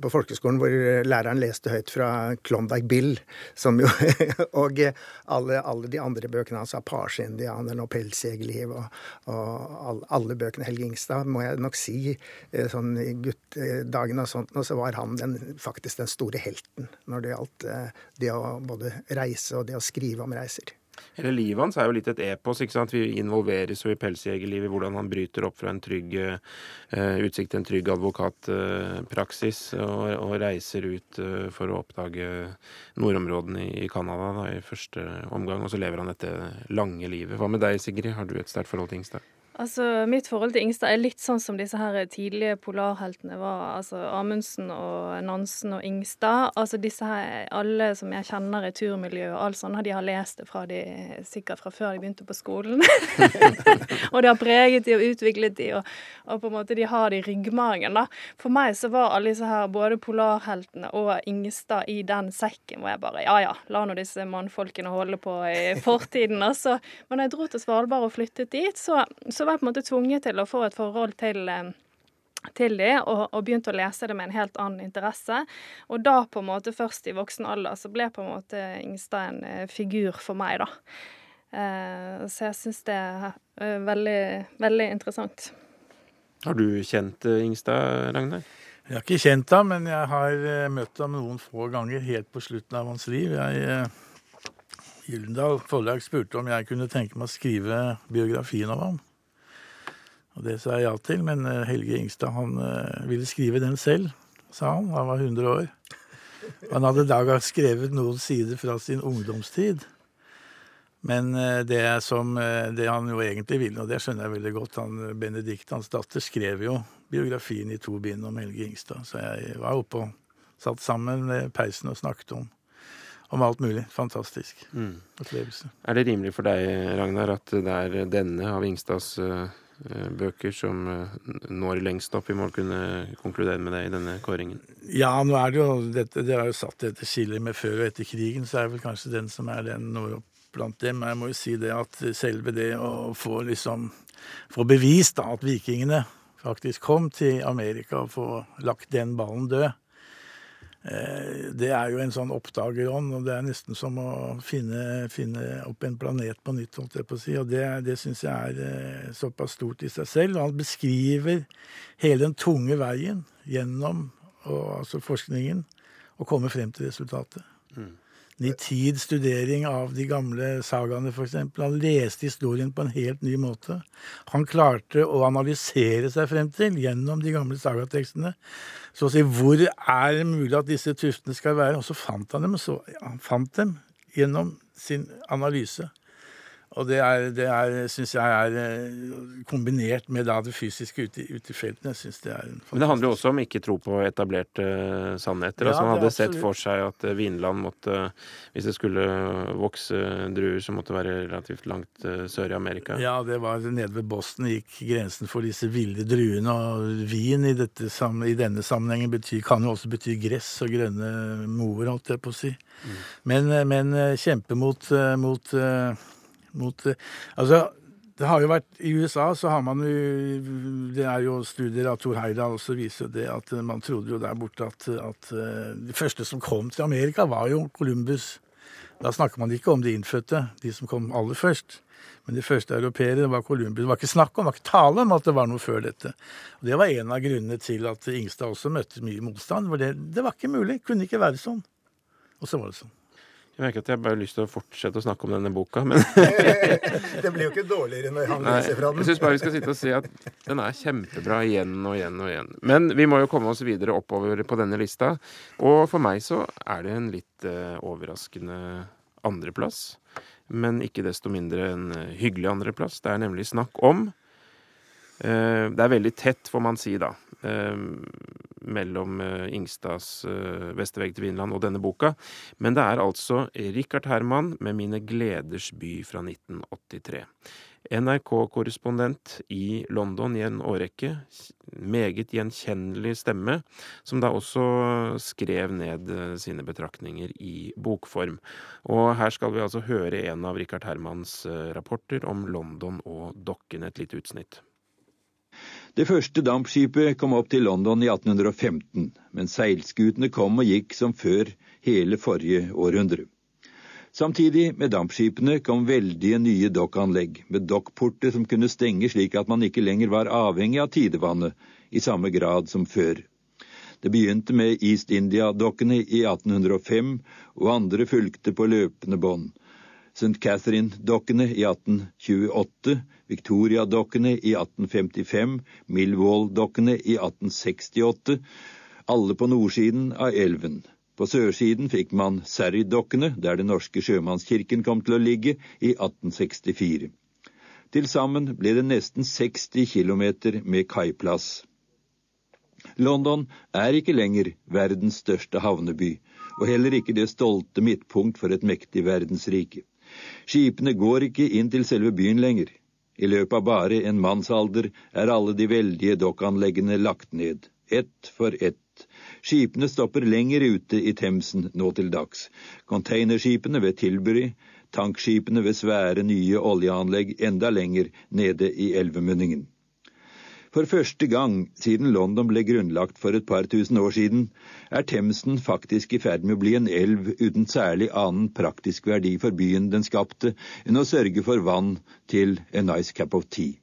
På folkeskolen hvor læreren leste høyt fra Klondyke Bill, som jo Og alle, alle, de andre bøkene hans, Apache, Indianeren og 'Pelsjegerliv' og, og, alle bøkene Helge Ingstad, må jeg nok si, eh, sånn i guttedagene og sånt, og så var han den, faktisk den store helten når det gjaldt eh, det å både reise og det å skrive om reiser. Hele livet hans er jo litt et epos. ikke sant? Vi involveres jo i pelsjegerlivet, hvordan han bryter opp fra en trygg uh, utsikt til en trygg advokatpraksis uh, og, og, reiser ut uh, for å oppdage nordområdene i Canada i første omgang. Og så lever han dette lange livet. Hva med deg, Sigrid? Har du et sterkt forhold til Ingstad? Altså, Mitt forhold til Ingstad er litt sånn som disse her tidlige polarheltene var. altså Amundsen og Nansen og Ingstad. altså disse her, Alle som jeg kjenner i turmiljøet, og alt sånt, de har lest det fra de, sikkert fra før de begynte på skolen. og det har preget de og utviklet de, og, og, på en måte de har det i ryggmargen. da. For meg så var alle disse her, både polarheltene og Ingstad i den sekken hvor jeg bare Ja ja, la nå disse mannfolkene holde på i fortiden. altså. Men da jeg dro til Svalbard og flyttet dit, så, så var jeg på en måte tvunget til å få et forhold til eh, til de, og, og, begynte å lese det med en helt annen interesse. Og da, på en måte først i voksen alder, så ble på en måte Ingstad en uh, figur for meg, da. Eh, så jeg syns det er uh, veldig, veldig interessant. Har du kjent Ingstad, Ragnar? Jeg har ikke kjent ham, men jeg har møtt ham noen få ganger helt på slutten av hans liv. Jeg, Gyldendal forlag spurte om jeg kunne tenke meg å skrive biografien om ham. Og Det sa jeg ja til, men eh, Helge Ingstad han uh, ville skrive den selv, sa han. Han var 100 år. Han hadde da skrevet noen sider fra sin ungdomstid. Men uh, det, som, det han jo egentlig ville, og det skjønner jeg veldig godt han, Benedikt, hans datter, skrev jo biografien i to bind om Helge Ingstad. Så jeg var oppe og satt sammen med peisen og snakket om, om alt mulig. Fantastisk mm. opplevelse. Er det rimelig for deg, Ragnar, at det er denne av Ingstads Eh, bøker som eh, når lengst opp. Vi må kunne konkludere med det i denne kåringen. Ja, nå er det jo dette, Dere har jo satt dette skillet med før og etter krigen, så er det vel kanskje den som er den når opp blant dem. Jeg må jo si det at selve det å få liksom få bevist da, at vikingene faktisk kom til Amerika og få lagt den ballen død, Eh, det er jo en sånn oppdagerånd, og det er nesten som å finne, finne opp en planet på nytt, holdt jeg på å si. Og det, det syns jeg er eh, såpass stort i seg selv. Og han beskriver hele den tunge veien gjennom og, altså forskningen og kommer frem til resultatet. Mm nitid studering av de gamle sagaene, f.eks. Han leste historien på en helt ny måte. Han klarte å analysere seg frem til, gjennom de gamle sagatekstene, så å si hvor er det mulig at disse tuftene skal være. Og så fant han dem, og så, han fant dem gjennom sin analyse. Og det, er, det er, syns jeg er eh, kombinert med da det fysiske ute, ute i felten. Jeg synes det er fantastisk. Men det handler jo også om ikke tro på etablerte uh, sannheter. Ja, altså Han hadde sett for seg at uh, Vinland måtte, hvis det skulle vokse druer, så måtte det være relativt langt sør i Amerika. Ja, det var nede ved Boston gikk grensen for disse ville druene. Og vin i, dette, i denne sammenhengen betyr, kan jo også bety gress og grønne moer, holdt jeg på å si. Mm. Men, men kjempe mot, mot mot eh, Altså, det har jo vært I USA så har man jo Det er jo studier av Thor Heyerdahl som viser det at man trodde jo der borte at, at eh, de første som kom til Amerika, var jo Columbus. Da snakker man ikke om de innfødte, de som kom aller først. Men de første europeere var Columbus. Det var ikke snakk om, det var ikke tale om at det var noe før dette. Og Det var en av grunnene til at Ingstad også møtte mye motstand. For det, det var ikke mulig. Kunne ikke være sånn. Og så var det sånn. Jeg merker at jeg bare har lyst til å fortsette å snakke om denne boka, men Det blir jo ikke dårligere når han leser fra den. Jeg syns bare vi skal sitte og si at den er kjempebra igjen og igjen og igjen. Men vi må jo komme oss videre oppover på denne lista. Og for meg så er det en litt uh, overraskende andreplass. Men ikke desto mindre en uh, hyggelig andreplass. Det er nemlig snakk om uh, Det er veldig tett, får man si da mellom eh, Ingstads 'Beste vegg til Vinland' og denne boka. Men det er altså Richard Herman med 'Mine gleders by' fra 1983. NRK-korrespondent i London i en årrekke. Meget gjenkjennelig stemme, som da også skrev ned eh, sine betraktninger i bokform. Og her skal vi altså høre en av Richard Hermans rapporter om London og dokkene, et lite utsnitt. Det første dampskipet kom opp til London i 1815, men seilskutene kom og gikk som før hele forrige århundre. Samtidig med dampskipene kom veldige nye dokkanlegg, med dokkporter som kunne stenge slik at man ikke lenger var avhengig av tidevannet i samme grad som før. Det begynte med East India-dokkene i 1805, og andre fulgte på løpende bånd. St. Catherine-dokkene i 1828, Victoria-dokkene i 1855, Millwall-dokkene i 1868, alle på nordsiden av elven. På sørsiden fikk man Serry-dokkene, der Den norske sjømannskirken kom til å ligge, i 1864. Til sammen ble det nesten 60 km med kaiplass. London er ikke lenger verdens største havneby, og heller ikke det stolte midtpunkt for et mektig verdensrike. Skipene går ikke inn til selve byen lenger. I løpet av bare en mannsalder er alle de veldige dokkanleggene lagt ned, ett for ett. Skipene stopper lenger ute i Themsen nå til dags. Containerskipene ved Tilbury, tankskipene ved svære nye oljeanlegg enda lenger nede i elvemunningen. For første gang siden London ble grunnlagt for et par tusen år siden, er Themsen faktisk i ferd med å bli en elv uten særlig annen praktisk verdi for byen den skapte, enn å sørge for vann til a nice cup of tea.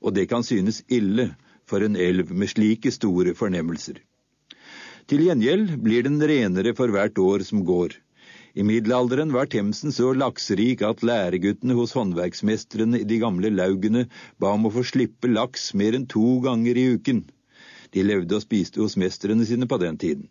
Og det kan synes ille for en elv med slike store fornemmelser. Til gjengjeld blir den renere for hvert år som går. I middelalderen var Themsen så lakserik at læreguttene hos håndverksmestrene i de gamle laugene ba om å få slippe laks mer enn to ganger i uken. De levde og spiste hos mestrene sine på den tiden.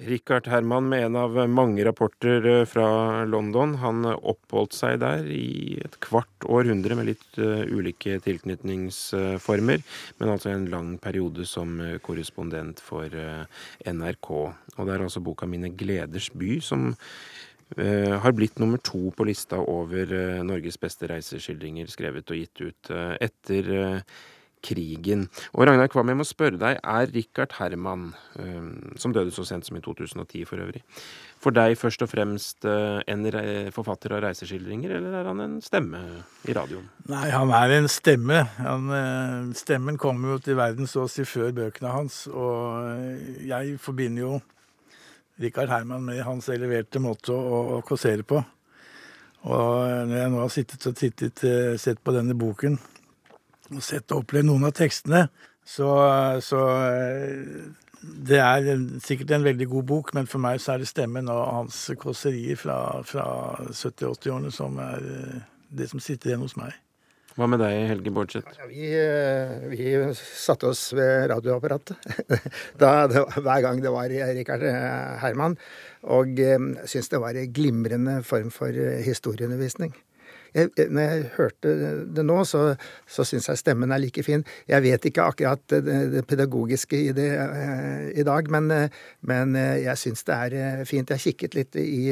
Richard Herman med en av mange rapporter eh, fra London. Han oppholdt seg der i et kvart århundre med litt uh, ulike tilknytningsformer, men altså en lang periode som korrespondent for NRK. Og det er altså boka 'Mine gleders by' som har blitt nummer to på lista over Norges beste reiseskildringer, skrevet og gitt ut etter krigen. Og Ragnar Kvam, jeg må spørre deg, er Richard Herman, eh, som døde så sent som i 2010 for øvrig, for deg først og fremst eh, en forfatter av reiseskildringer, eller er han en stemme i radioen? Nei, han er en stemme. Han, eh, stemmen kommer jo til verden så å si før bøkene hans, og jeg forbinder jo Richard Herman med hans eleverte måte å, å kåsere på. Og når jeg nå har sittet og tittet, sett på denne boken, sett og opplevd noen av tekstene, så, så det er sikkert en veldig god bok, men for meg så er det stemmen og hans kåserier fra, fra 70-80-årene som er eh, det som sitter igjen hos meg. Hva med deg, Helge Bordseth? Ja, vi, eh, vi, satte oss ved radioapparatet da, det, hver gang det var Rikard eh, Herman, og syntes det var en glimrende form for historieundervisning jeg, når jeg hørte det nå, så, så syns jeg stemmen er like fin. Jeg vet ikke akkurat det, det pedagogiske i det uh, i dag, men, uh, men uh, jeg syns det er fint. Jeg kikket litt i,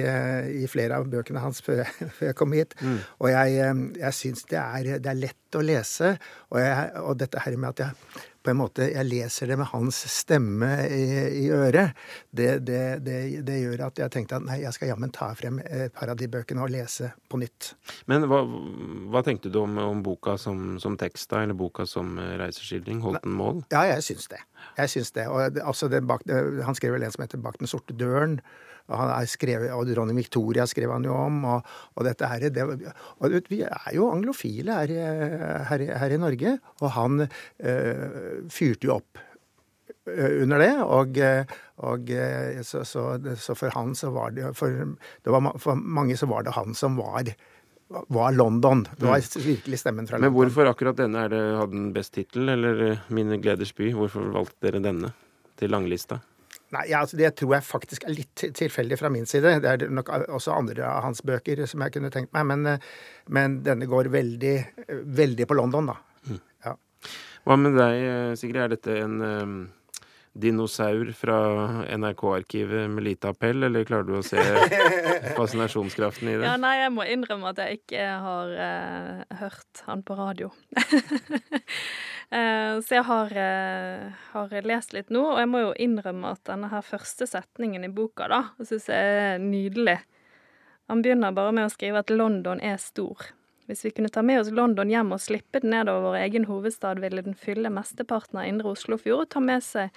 i flere av bøkene hans før jeg, før jeg kom hit, mm. og jeg, jeg syns det, det, er lett å lese. Og, jeg, og dette her med at jeg på en måte jeg leser det med hans stemme i, i øret, det, det, det, det, gjør at jeg tenkte at nei, jeg skal jammen ta frem et par av de bøkene og lese på nytt. Men hva, hva tenkte du om, om boka som, som, tekst, da, eller boka som reiseskildring? Holdt den mål? Ja, jeg syns det. Jeg syns det. Og altså, bak, han skrev vel en som heter 'Bak den sorte døren'. Han er skrevet, og Dronning Victoria skrev han jo om. Og, og dette her, det, og Vi er jo anglofile her, her, her i Norge, og han øh, fyrte jo opp øh, under det. Og, og så, så, så, for han så var det for, det var, for mange så var det han som var var London. Det var mm. virkelig stemmen fra London. Men hvorfor akkurat denne? Er det, hadde den best tittel, eller 'Mine gleders by'? Hvorfor valgte dere denne til langlista? Nei, ja, altså Det tror jeg faktisk er litt tilfeldig fra min side. Det er nok også andre av hans bøker som jeg kunne tenkt meg, men, eh, men denne går veldig, veldig på London, da. Mm. Ja. Hva med deg, Sigrid? Er dette en um, dinosaur fra NRK-arkivet med lite appell, eller klarer du å se fascinasjonskraften i det? Ja, nei, jeg må innrømme at jeg ikke har uh, hørt han på radio. Eh, så jeg har, eh, har, lest litt nå, og jeg må jo innrømme at denne her første setningen i boka, da, syns jeg er nydelig. Han begynner bare med å skrive at London er stor. Hvis vi kunne ta med oss London hjem og slippe den nedover vår egen hovedstad, ville den fylle mesteparten av indre Oslofjord og ta med seg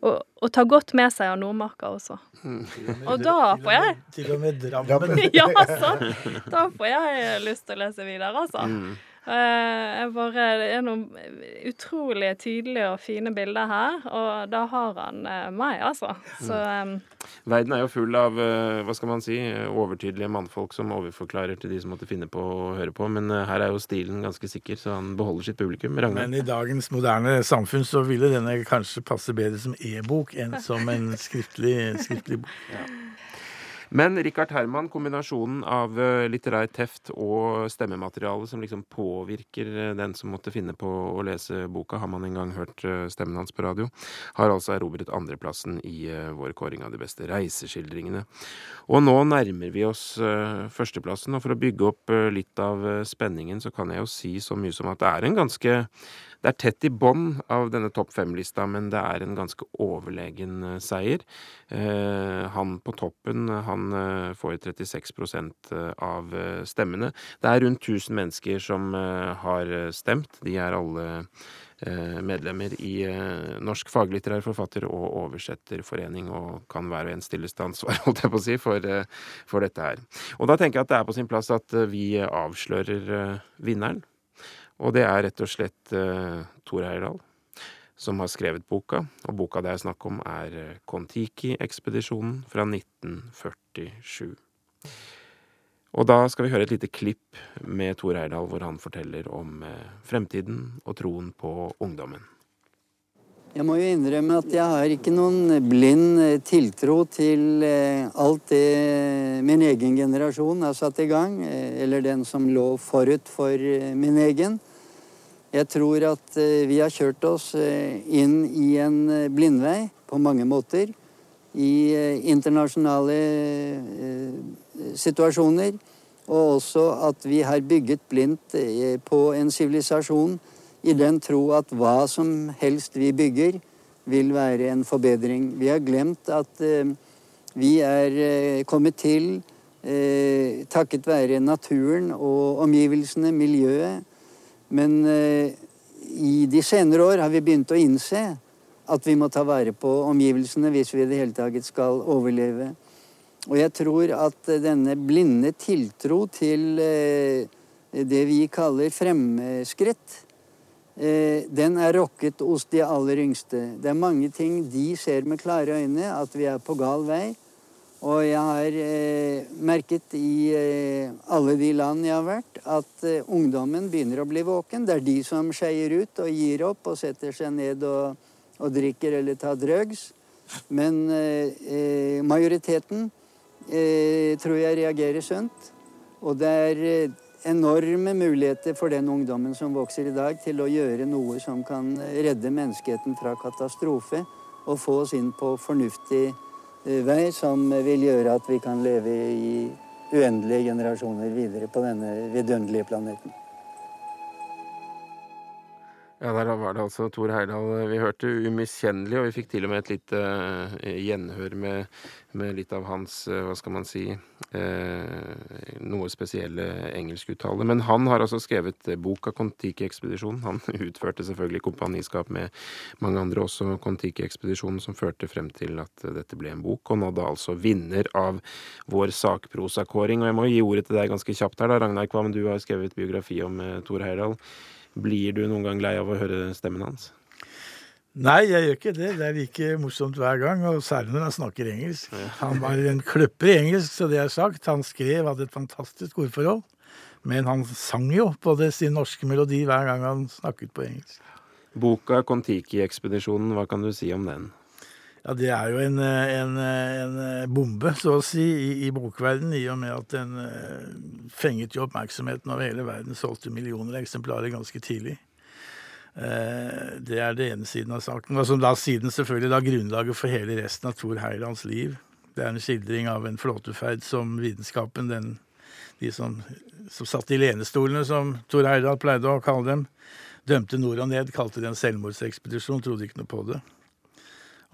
og, og, ta godt med seg av Nordmarka også. Mm. Og da får jeg Til og med Drammen. ja, altså. Da får jeg lyst til å lese videre, altså. Eh, jeg bare, det er noen utrolig tydelige og fine bilder her, og da har han eh, meg, altså. Så, um, Verden er jo full av hva skal man si, overtydelige mannfolk som overforklarer til de som måtte finne på å høre på, men her er jo stilen ganske sikker, så han beholder sitt publikum. Ragnar. Men i dagens moderne samfunn så ville denne kanskje passe bedre som e-bok enn som en skriftlig, skriftlig bok. Ja. Men Richard Herman, kombinasjonen av eh, litterær teft og stemmemateriale som liksom påvirker eh, den som måtte finne på å lese boka, har man en gang hørt eh, stemmen hans på radio, har altså erobret andreplassen i vår kåring av de beste reiseskildringene. Og nå nærmer vi oss førsteplassen, og for å bygge opp litt av spenningen, så kan jeg jo si så mye som at det er en ganske det er tett i bånn av denne topp fem-lista, men det er en ganske overlegen eh, seier. Eh, han på toppen, han eh, får 36% av stemmene. Det er rundt 1000 mennesker som har stemt. De er alle medlemmer i Norsk faglitterær forfatter- og oversetterforening, og kan hver og en stilles til ansvar, holdt jeg på å si, for, for, dette her. Og da tenker jeg at det er på sin plass at vi avslører vinneren. Og det er rett og slett uh, Tor Heyerdahl som har skrevet boka. Og boka det er snakk om, er eh, Kon-Tiki-ekspedisjonen fra 1947. Og da skal vi høre et lite klipp med Tor Heyerdahl hvor han forteller om uh, fremtiden og troen på ungdommen. Jeg må jo innrømme at jeg har ikke noen blind tiltro til alt det min egen generasjon har satt i gang, eller den som lå forut for min egen. Jeg tror at eh, vi har kjørt oss eh, inn i en eh, blindvei på mange måter. I internasjonale situasjoner. Og også at vi har bygget blindt på en sivilisasjon i den tro at hva som helst vi bygger, vil være en forbedring. Vi har glemt at vi er kommet til takket være naturen og omgivelsene, miljøet, men eh, i de senere år har vi begynt å innse at vi må ta vare på omgivelsene hvis vi i det hele tatt skal overleve. Og jeg tror at denne blinde tiltro til eh, det vi kaller fremskritt, eh, den er rokket hos de aller yngste. Det er mange ting de ser med klare øyne, at vi er på gal vei. Og jeg har eh, merket i eh, alle de land jeg har vært, at eh, ungdommen begynner å bli våken. Det er de som skeier ut og gir opp og setter seg ned og, og drikker eller tar drugs. Men eh, eh, majoriteten eh, tror jeg reagerer sunt. Og det er enorme muligheter for den ungdommen som vokser i dag, til å gjøre noe som kan redde menneskeheten fra katastrofe og få oss inn på fornuftig vei som vil gjøre at vi kan leve i uendelige generasjoner videre på denne vidunderlige planeten. Ja, der var det altså Tor Heyerdahl vi hørte. Umiskjennelig, og vi fikk til og med et lite uh, gjenhør med, med, litt av hans, uh, hva skal man si, noe spesielle engelskuttale. Men han har altså skrevet boka Kon-Tiki-ekspedisjonen. Han utførte selvfølgelig kompaniskap med mange andre, også Kon-Tiki-ekspedisjonen, som førte frem til at dette ble en bok, og nådde altså vinner av vår sakprosakåring. Og jeg må gi ordet til deg ganske kjapt her, da, Ragnar Kvam, du har skrevet biografi om Tor Heyerdahl. Blir du noen gang lei av å høre stemmen hans? Nei, jeg gjør ikke det. Det er like morsomt hver gang, og særlig når han snakker engelsk. Han var en kløpper i engelsk, så det er sagt. Han skrev, hadde et fantastisk ordforhold. Men han sang jo på det sin norske melodi hver gang han snakket på engelsk. Boka Kon-Tiki-ekspedisjonen, hva kan du si om den? Ja, Det er jo en, en, en bombe, så å si, i, i bokverdenen, i og med at den uh, fenget jo oppmerksomheten over hele verden. Solgte millioner eksemplarer ganske tidlig. Uh, det er det ene siden av saken. Og som da siden selvfølgelig da grunnlaget for hele resten av Thor Heyerlands liv. Det er en skildring av en flåteferd som vitenskapen, den, de som, som satt i lenestolene, som Thor Heyerdahl pleide å kalle dem, dømte nord og ned, kalte det en selvmordsekspedisjon, trodde ikke noe på det.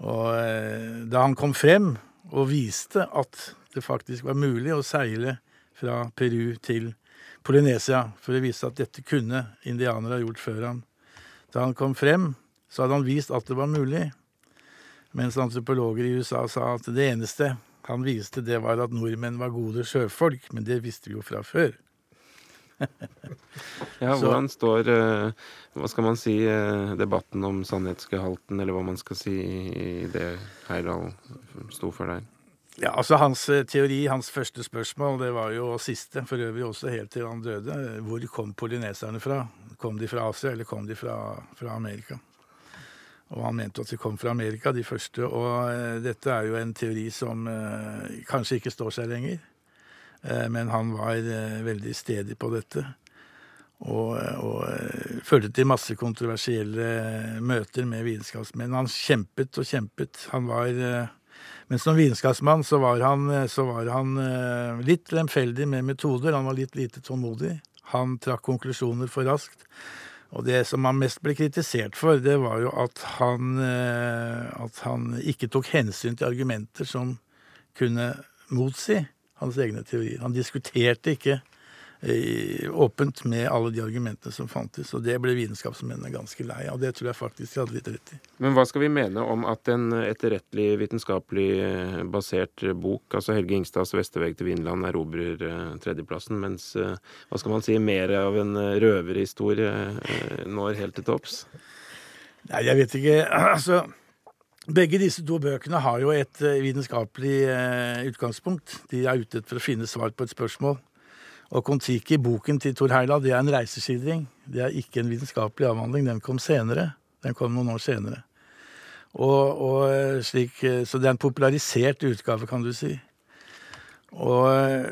Og eh, da han kom frem og viste at det faktisk var mulig å seile fra Peru til Polynesia for å vise at dette kunne indianere ha gjort før ham. Da han kom frem, så hadde han vist at det var mulig, mens antropologer i USA sa at det eneste han viste, det var at nordmenn var gode sjøfolk, men det visste vi jo fra før. ja, hvordan står eh, hva skal man si eh, debatten om sannhetsgehalten, eller hva man skal si i det Heyerdahl sto for der? Ja, altså Hans eh, teori, hans første spørsmål, det var jo siste, for øvrig også helt til han døde. Hvor kom polyneserne fra? Kom de fra Asia, eller kom de fra, fra Amerika? Og han mente at de kom fra Amerika, de første. Og eh, dette er jo en teori som eh, kanskje ikke står seg lenger. Eh, men han var eh, veldig stedig på dette. Og, og førte til masse kontroversielle møter med vitenskapsmenn. Han kjempet og kjempet. Han var Men som vitenskapsmann så var han, så var han eh, litt lemfeldig med metoder. Han var litt lite tålmodig. Han trakk konklusjoner for raskt. Og det som han mest ble kritisert for, det var jo at han, eh, at han ikke tok hensyn til argumenter som kunne motsi hans egne teorier. Han diskuterte ikke åpent med alle de argumentene som fantes, og det ble vitenskapsmennene ganske lei av. Det tror jeg faktisk de hadde litt rett i. Men hva skal vi mene om at en etterrettelig vitenskapelig eh, basert bok, altså Helge Ingstads 'Vesterveg til Vinland', erobrer eh, tredjeplassen, mens eh, hva skal man si, mer av en eh, røverhistorie eh, når helt til topps? Nei, jeg vet ikke. Altså, begge disse to bøkene har jo et eh, vitenskapelig eh, utgangspunkt. De er ute for å finne svar på et spørsmål. Og Kon-Tiki, boken til Thor Heila, det er en reiseskildring. Det er ikke en vitenskapelig avhandling. Den kom senere. Den kom noen år senere. Og, og eh, slik, eh, så det er en popularisert utgave, kan du si. Og eh,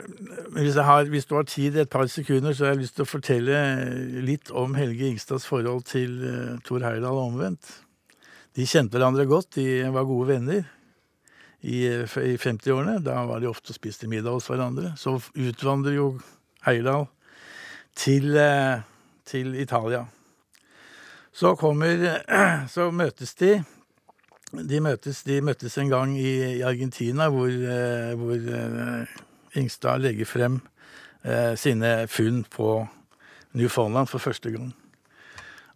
hvis, har, hvis du har tid i et par sekunder, så har jeg lyst til å fortelle litt om Helge Ingstads forhold til uh, Thor Heyerdahl omvendt. De kjente hverandre godt, de var gode venner i, i 50-årene. Da var de ofte og spiste middag hos hverandre. Så utvandrer jo Heyerdahl til, eh, til Italia. Så kommer Så møtes de. De møtes, de møttes en gang i, i Argentina, hvor, eh, hvor eh, Ingstad legger frem sine funn på Newfoundland for første gang.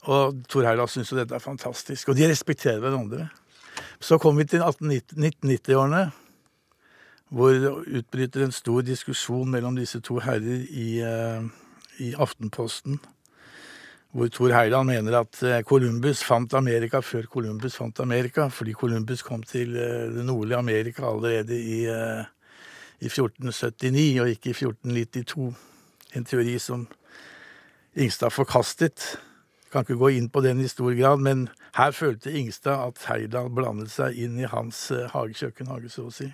Og Thor Heyerdahl syns jo dette er fantastisk, og de respekterer hverandre. Så kom vi til 1990-årene, hvor det utbryter en stor diskusjon mellom disse to herrer i, eh, i Aftenposten. Hvor Thor Heyerdahl mener at eh, Columbus fant Amerika før Columbus fant Amerika, fordi Columbus kom til eh, det nordlige Amerika allerede i, i 1479 og ikke i 1492. En teori som Ingstad forkastet. Kan ikke gå inn på den i stor grad, men her følte Ingstad at Heyerdahl blandet seg inn i hans hagekjøkken, hage, så å si.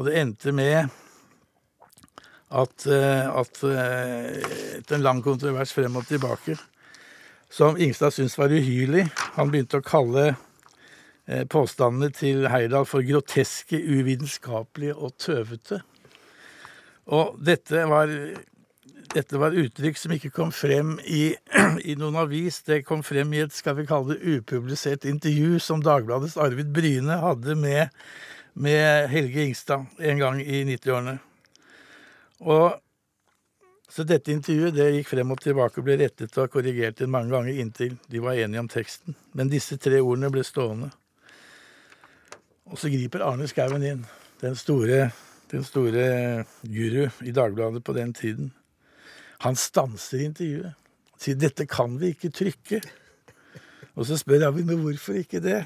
Og det endte med at, eh, at eh, etter en lang kontrovers frem og tilbake, som Ingstad syntes var uhyrlig Han begynte å kalle eh, påstandene til Heyerdahl for groteske, uvitenskapelige og tøvete. Og dette var, dette var uttrykk som ikke kom frem i, i noen avis. Det kom frem i et skal vi kalle det, upublisert intervju som Dagbladets Arvid Bryne hadde med, med Helge Ingstad en gang i 90-årene. Og så dette intervjuet det gikk frem og tilbake og ble rettet og korrigert mange ganger inntil de var enige om teksten. Men disse tre ordene ble stående. Og så griper Arne Skouen inn, den store, den store guru i Dagbladet på den tiden. Han stanser intervjuet. Sier 'dette kan vi ikke trykke'. Og så spør han hvorfor ikke det?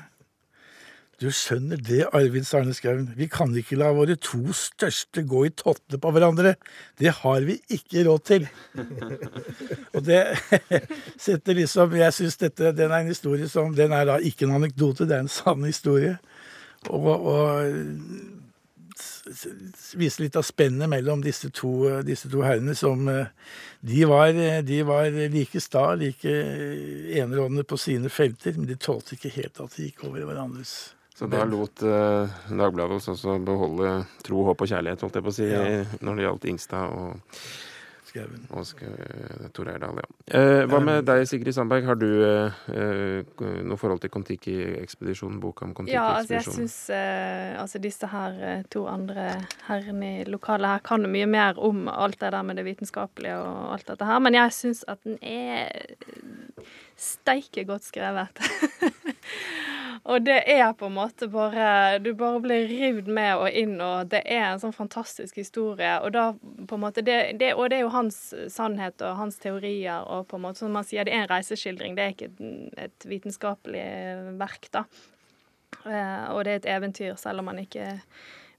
Du skjønner det, Arvid Sarne Skaun, Vi kan ikke la våre to største gå i tottene på hverandre. Det har vi ikke råd til. Og det setter liksom Jeg syns dette den er en historie som Den er da ikke en anekdote, det er en sann historie. Og, og viser litt av spennet mellom disse to, disse to herrene som de var, de var like sta, like enerådende på sine felter, men de tålte ikke helt at de gikk over i hverandres Så da lot eh, Dagbladet oss også beholde tro, håp og kjærlighet, holdt jeg på å si, Ja. når det gjaldt Ingstad og, Skauen. og Sk- Tor Eirdal, Ja. Eh, hva med deg, Sigrid Sandberg? Har du eh, eh, noe forhold til Kon-Tiki-ekspedisjonen? Boka om Ja, altså jeg Kon-Tiki-ekspedisjonen? syns eh, altså disse her eh, to andre herrene i lokalet her kan mye mer om alt det der med det vitenskapelige og alt dette her, men jeg syns at den er steike godt skrevet. og det er på en måte bare Du bare blir rivd med og inn, og det er en sånn fantastisk historie. Og da måte det, det, Og det er jo hans sannhet og hans teorier, og på en måte som man sier, det er en reiseskildring, det er ikke et, et vitenskapelig verk, da. Eh, og det er et eventyr, selv om man ikke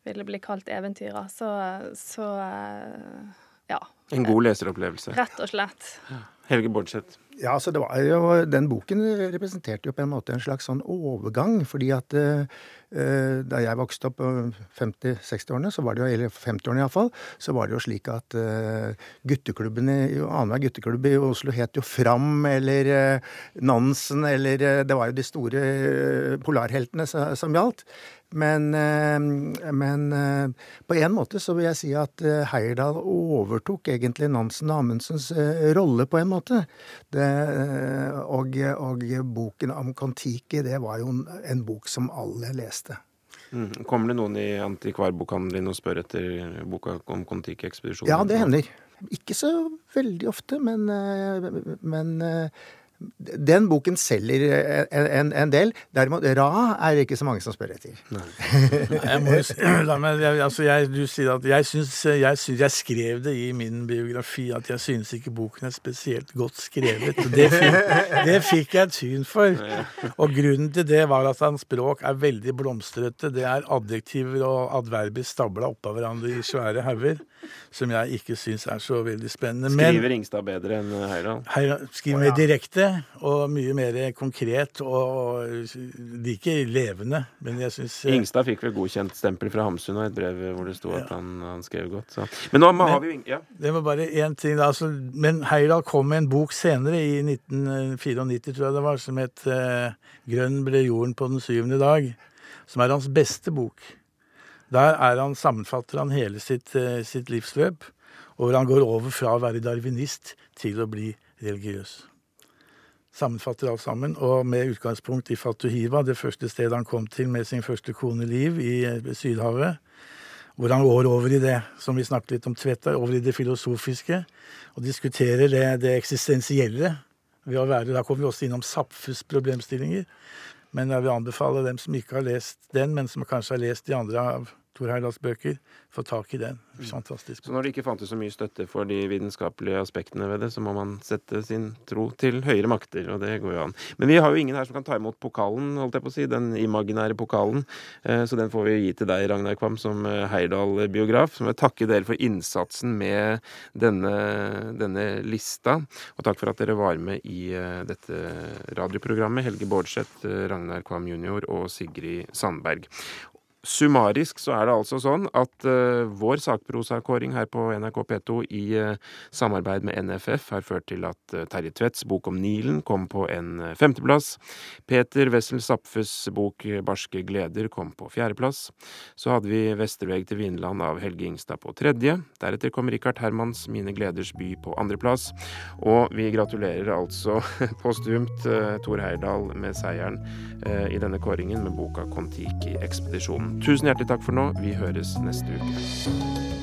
ville bli kalt eventyrer. Så, så eh, ja. En god leseropplevelse. Rett og slett. Helge Bordseth, Ja, så det var jo, Den boken representerte jo på en måte en slags sånn overgang. fordi at uh, da jeg vokste opp på 50-60-årene, så var det jo, eller 50-årene iallfall, så var det jo slik at uh, gutteklubbene, annenhver gutteklubb i Oslo het jo Fram eller Nansen eller Det var jo de store polarheltene som gjaldt. Men, eh, men, eh, på en måte så vil jeg si at eh, Heyerdahl overtok egentlig Nansen og Amundsens rolle, på en måte. Det, og, og, boken om Kon-Tiki, det var jo en bok som alle leste. Mm. Kommer det noen i antikvarbokhandelen og spør etter boka om Kon-Tiki-ekspedisjonen? Ja, det hender. Ikke så veldig ofte, men, men den boken selger en, en, en, del. Derimot Ra er det ikke så mange som spør etter. jeg må jo meg, altså jeg, du sier at jeg syns, jeg syns jeg skrev det i min biografi at jeg synes ikke boken er spesielt godt skrevet. Det fikk, det fikk jeg tyn for. Og grunnen til det var at hans språk er veldig blomstrete. Det er adjektiver og adverber stabla oppå hverandre i svære hauger som jeg ikke syns er så veldig spennende. Skriver Ingstad bedre enn Heyerdahl? Skriver mer direkte og mye mer konkret og like levende. Men jeg syns eh, Ingstad fikk vel godkjent stempel fra Hamsun og et brev hvor det sto at han, han, skrev godt. Så. Men nå men, har vi jo ja. Det var bare én ting, da. Altså, men Heyerdahl kom med en bok senere, i 1994 tror jeg det var, som het uh, 'Grønn ble jorden på den syvende dag', som er hans beste bok. Der er han, sammenfatter han hele sitt, sitt livsløp, og hvor han går over fra å være darwinist til å bli religiøs sammenfatter alt sammen, og med utgangspunkt i Fatuhiva, det første stedet han kom til med sin første kone Liv i eh, Sydhavet, hvor han går over i det som vi snakket litt om Tveta, over i det filosofiske, og diskuterer det, det eksistensielle ved å være Da kommer vi også innom Zapfes problemstillinger. Men jeg vil anbefale dem som ikke har lest den, men som kanskje har lest de andre av Tor Heyerdahls bøker, få tak i den. Mm. Fantastisk. Så når det ikke fantes så mye støtte for de vitenskapelige aspektene ved det, så må man sette sin tro til høyere makter, og det går jo an. Men vi har jo ingen her som kan ta imot pokalen, holdt jeg på å si, den imaginære pokalen. Eh, så den får vi gi til deg, Ragnar Kvam, som eh, Heyerdahl-biograf. Så jeg vil takke dere for innsatsen med denne, denne, lista, og takk for at dere var med i eh, dette radioprogrammet. Helge Bårdseth, Ragnar Kvam jr. og Sigrid Sandberg. Summarisk så er det altså sånn at uh, vår sakprosakåring her på NRK P2 i uh, samarbeid med NFF har ført til at uh, Terje Tvedts bok om Nilen kom på en femteplass. Peter Wessel Zapfes bok Barske gleder kom på fjerdeplass. Så hadde vi Vesterveg til Vinland av Helge Ingstad på tredje. Deretter kom Richard Hermans Mine gleders by på andreplass. Og vi gratulerer altså postumt Tor Heyerdahl med seieren i denne kåringen med boka Kon-Tiki-ekspedisjonen. Tusen hjertelig takk for nå. Vi høres neste uke.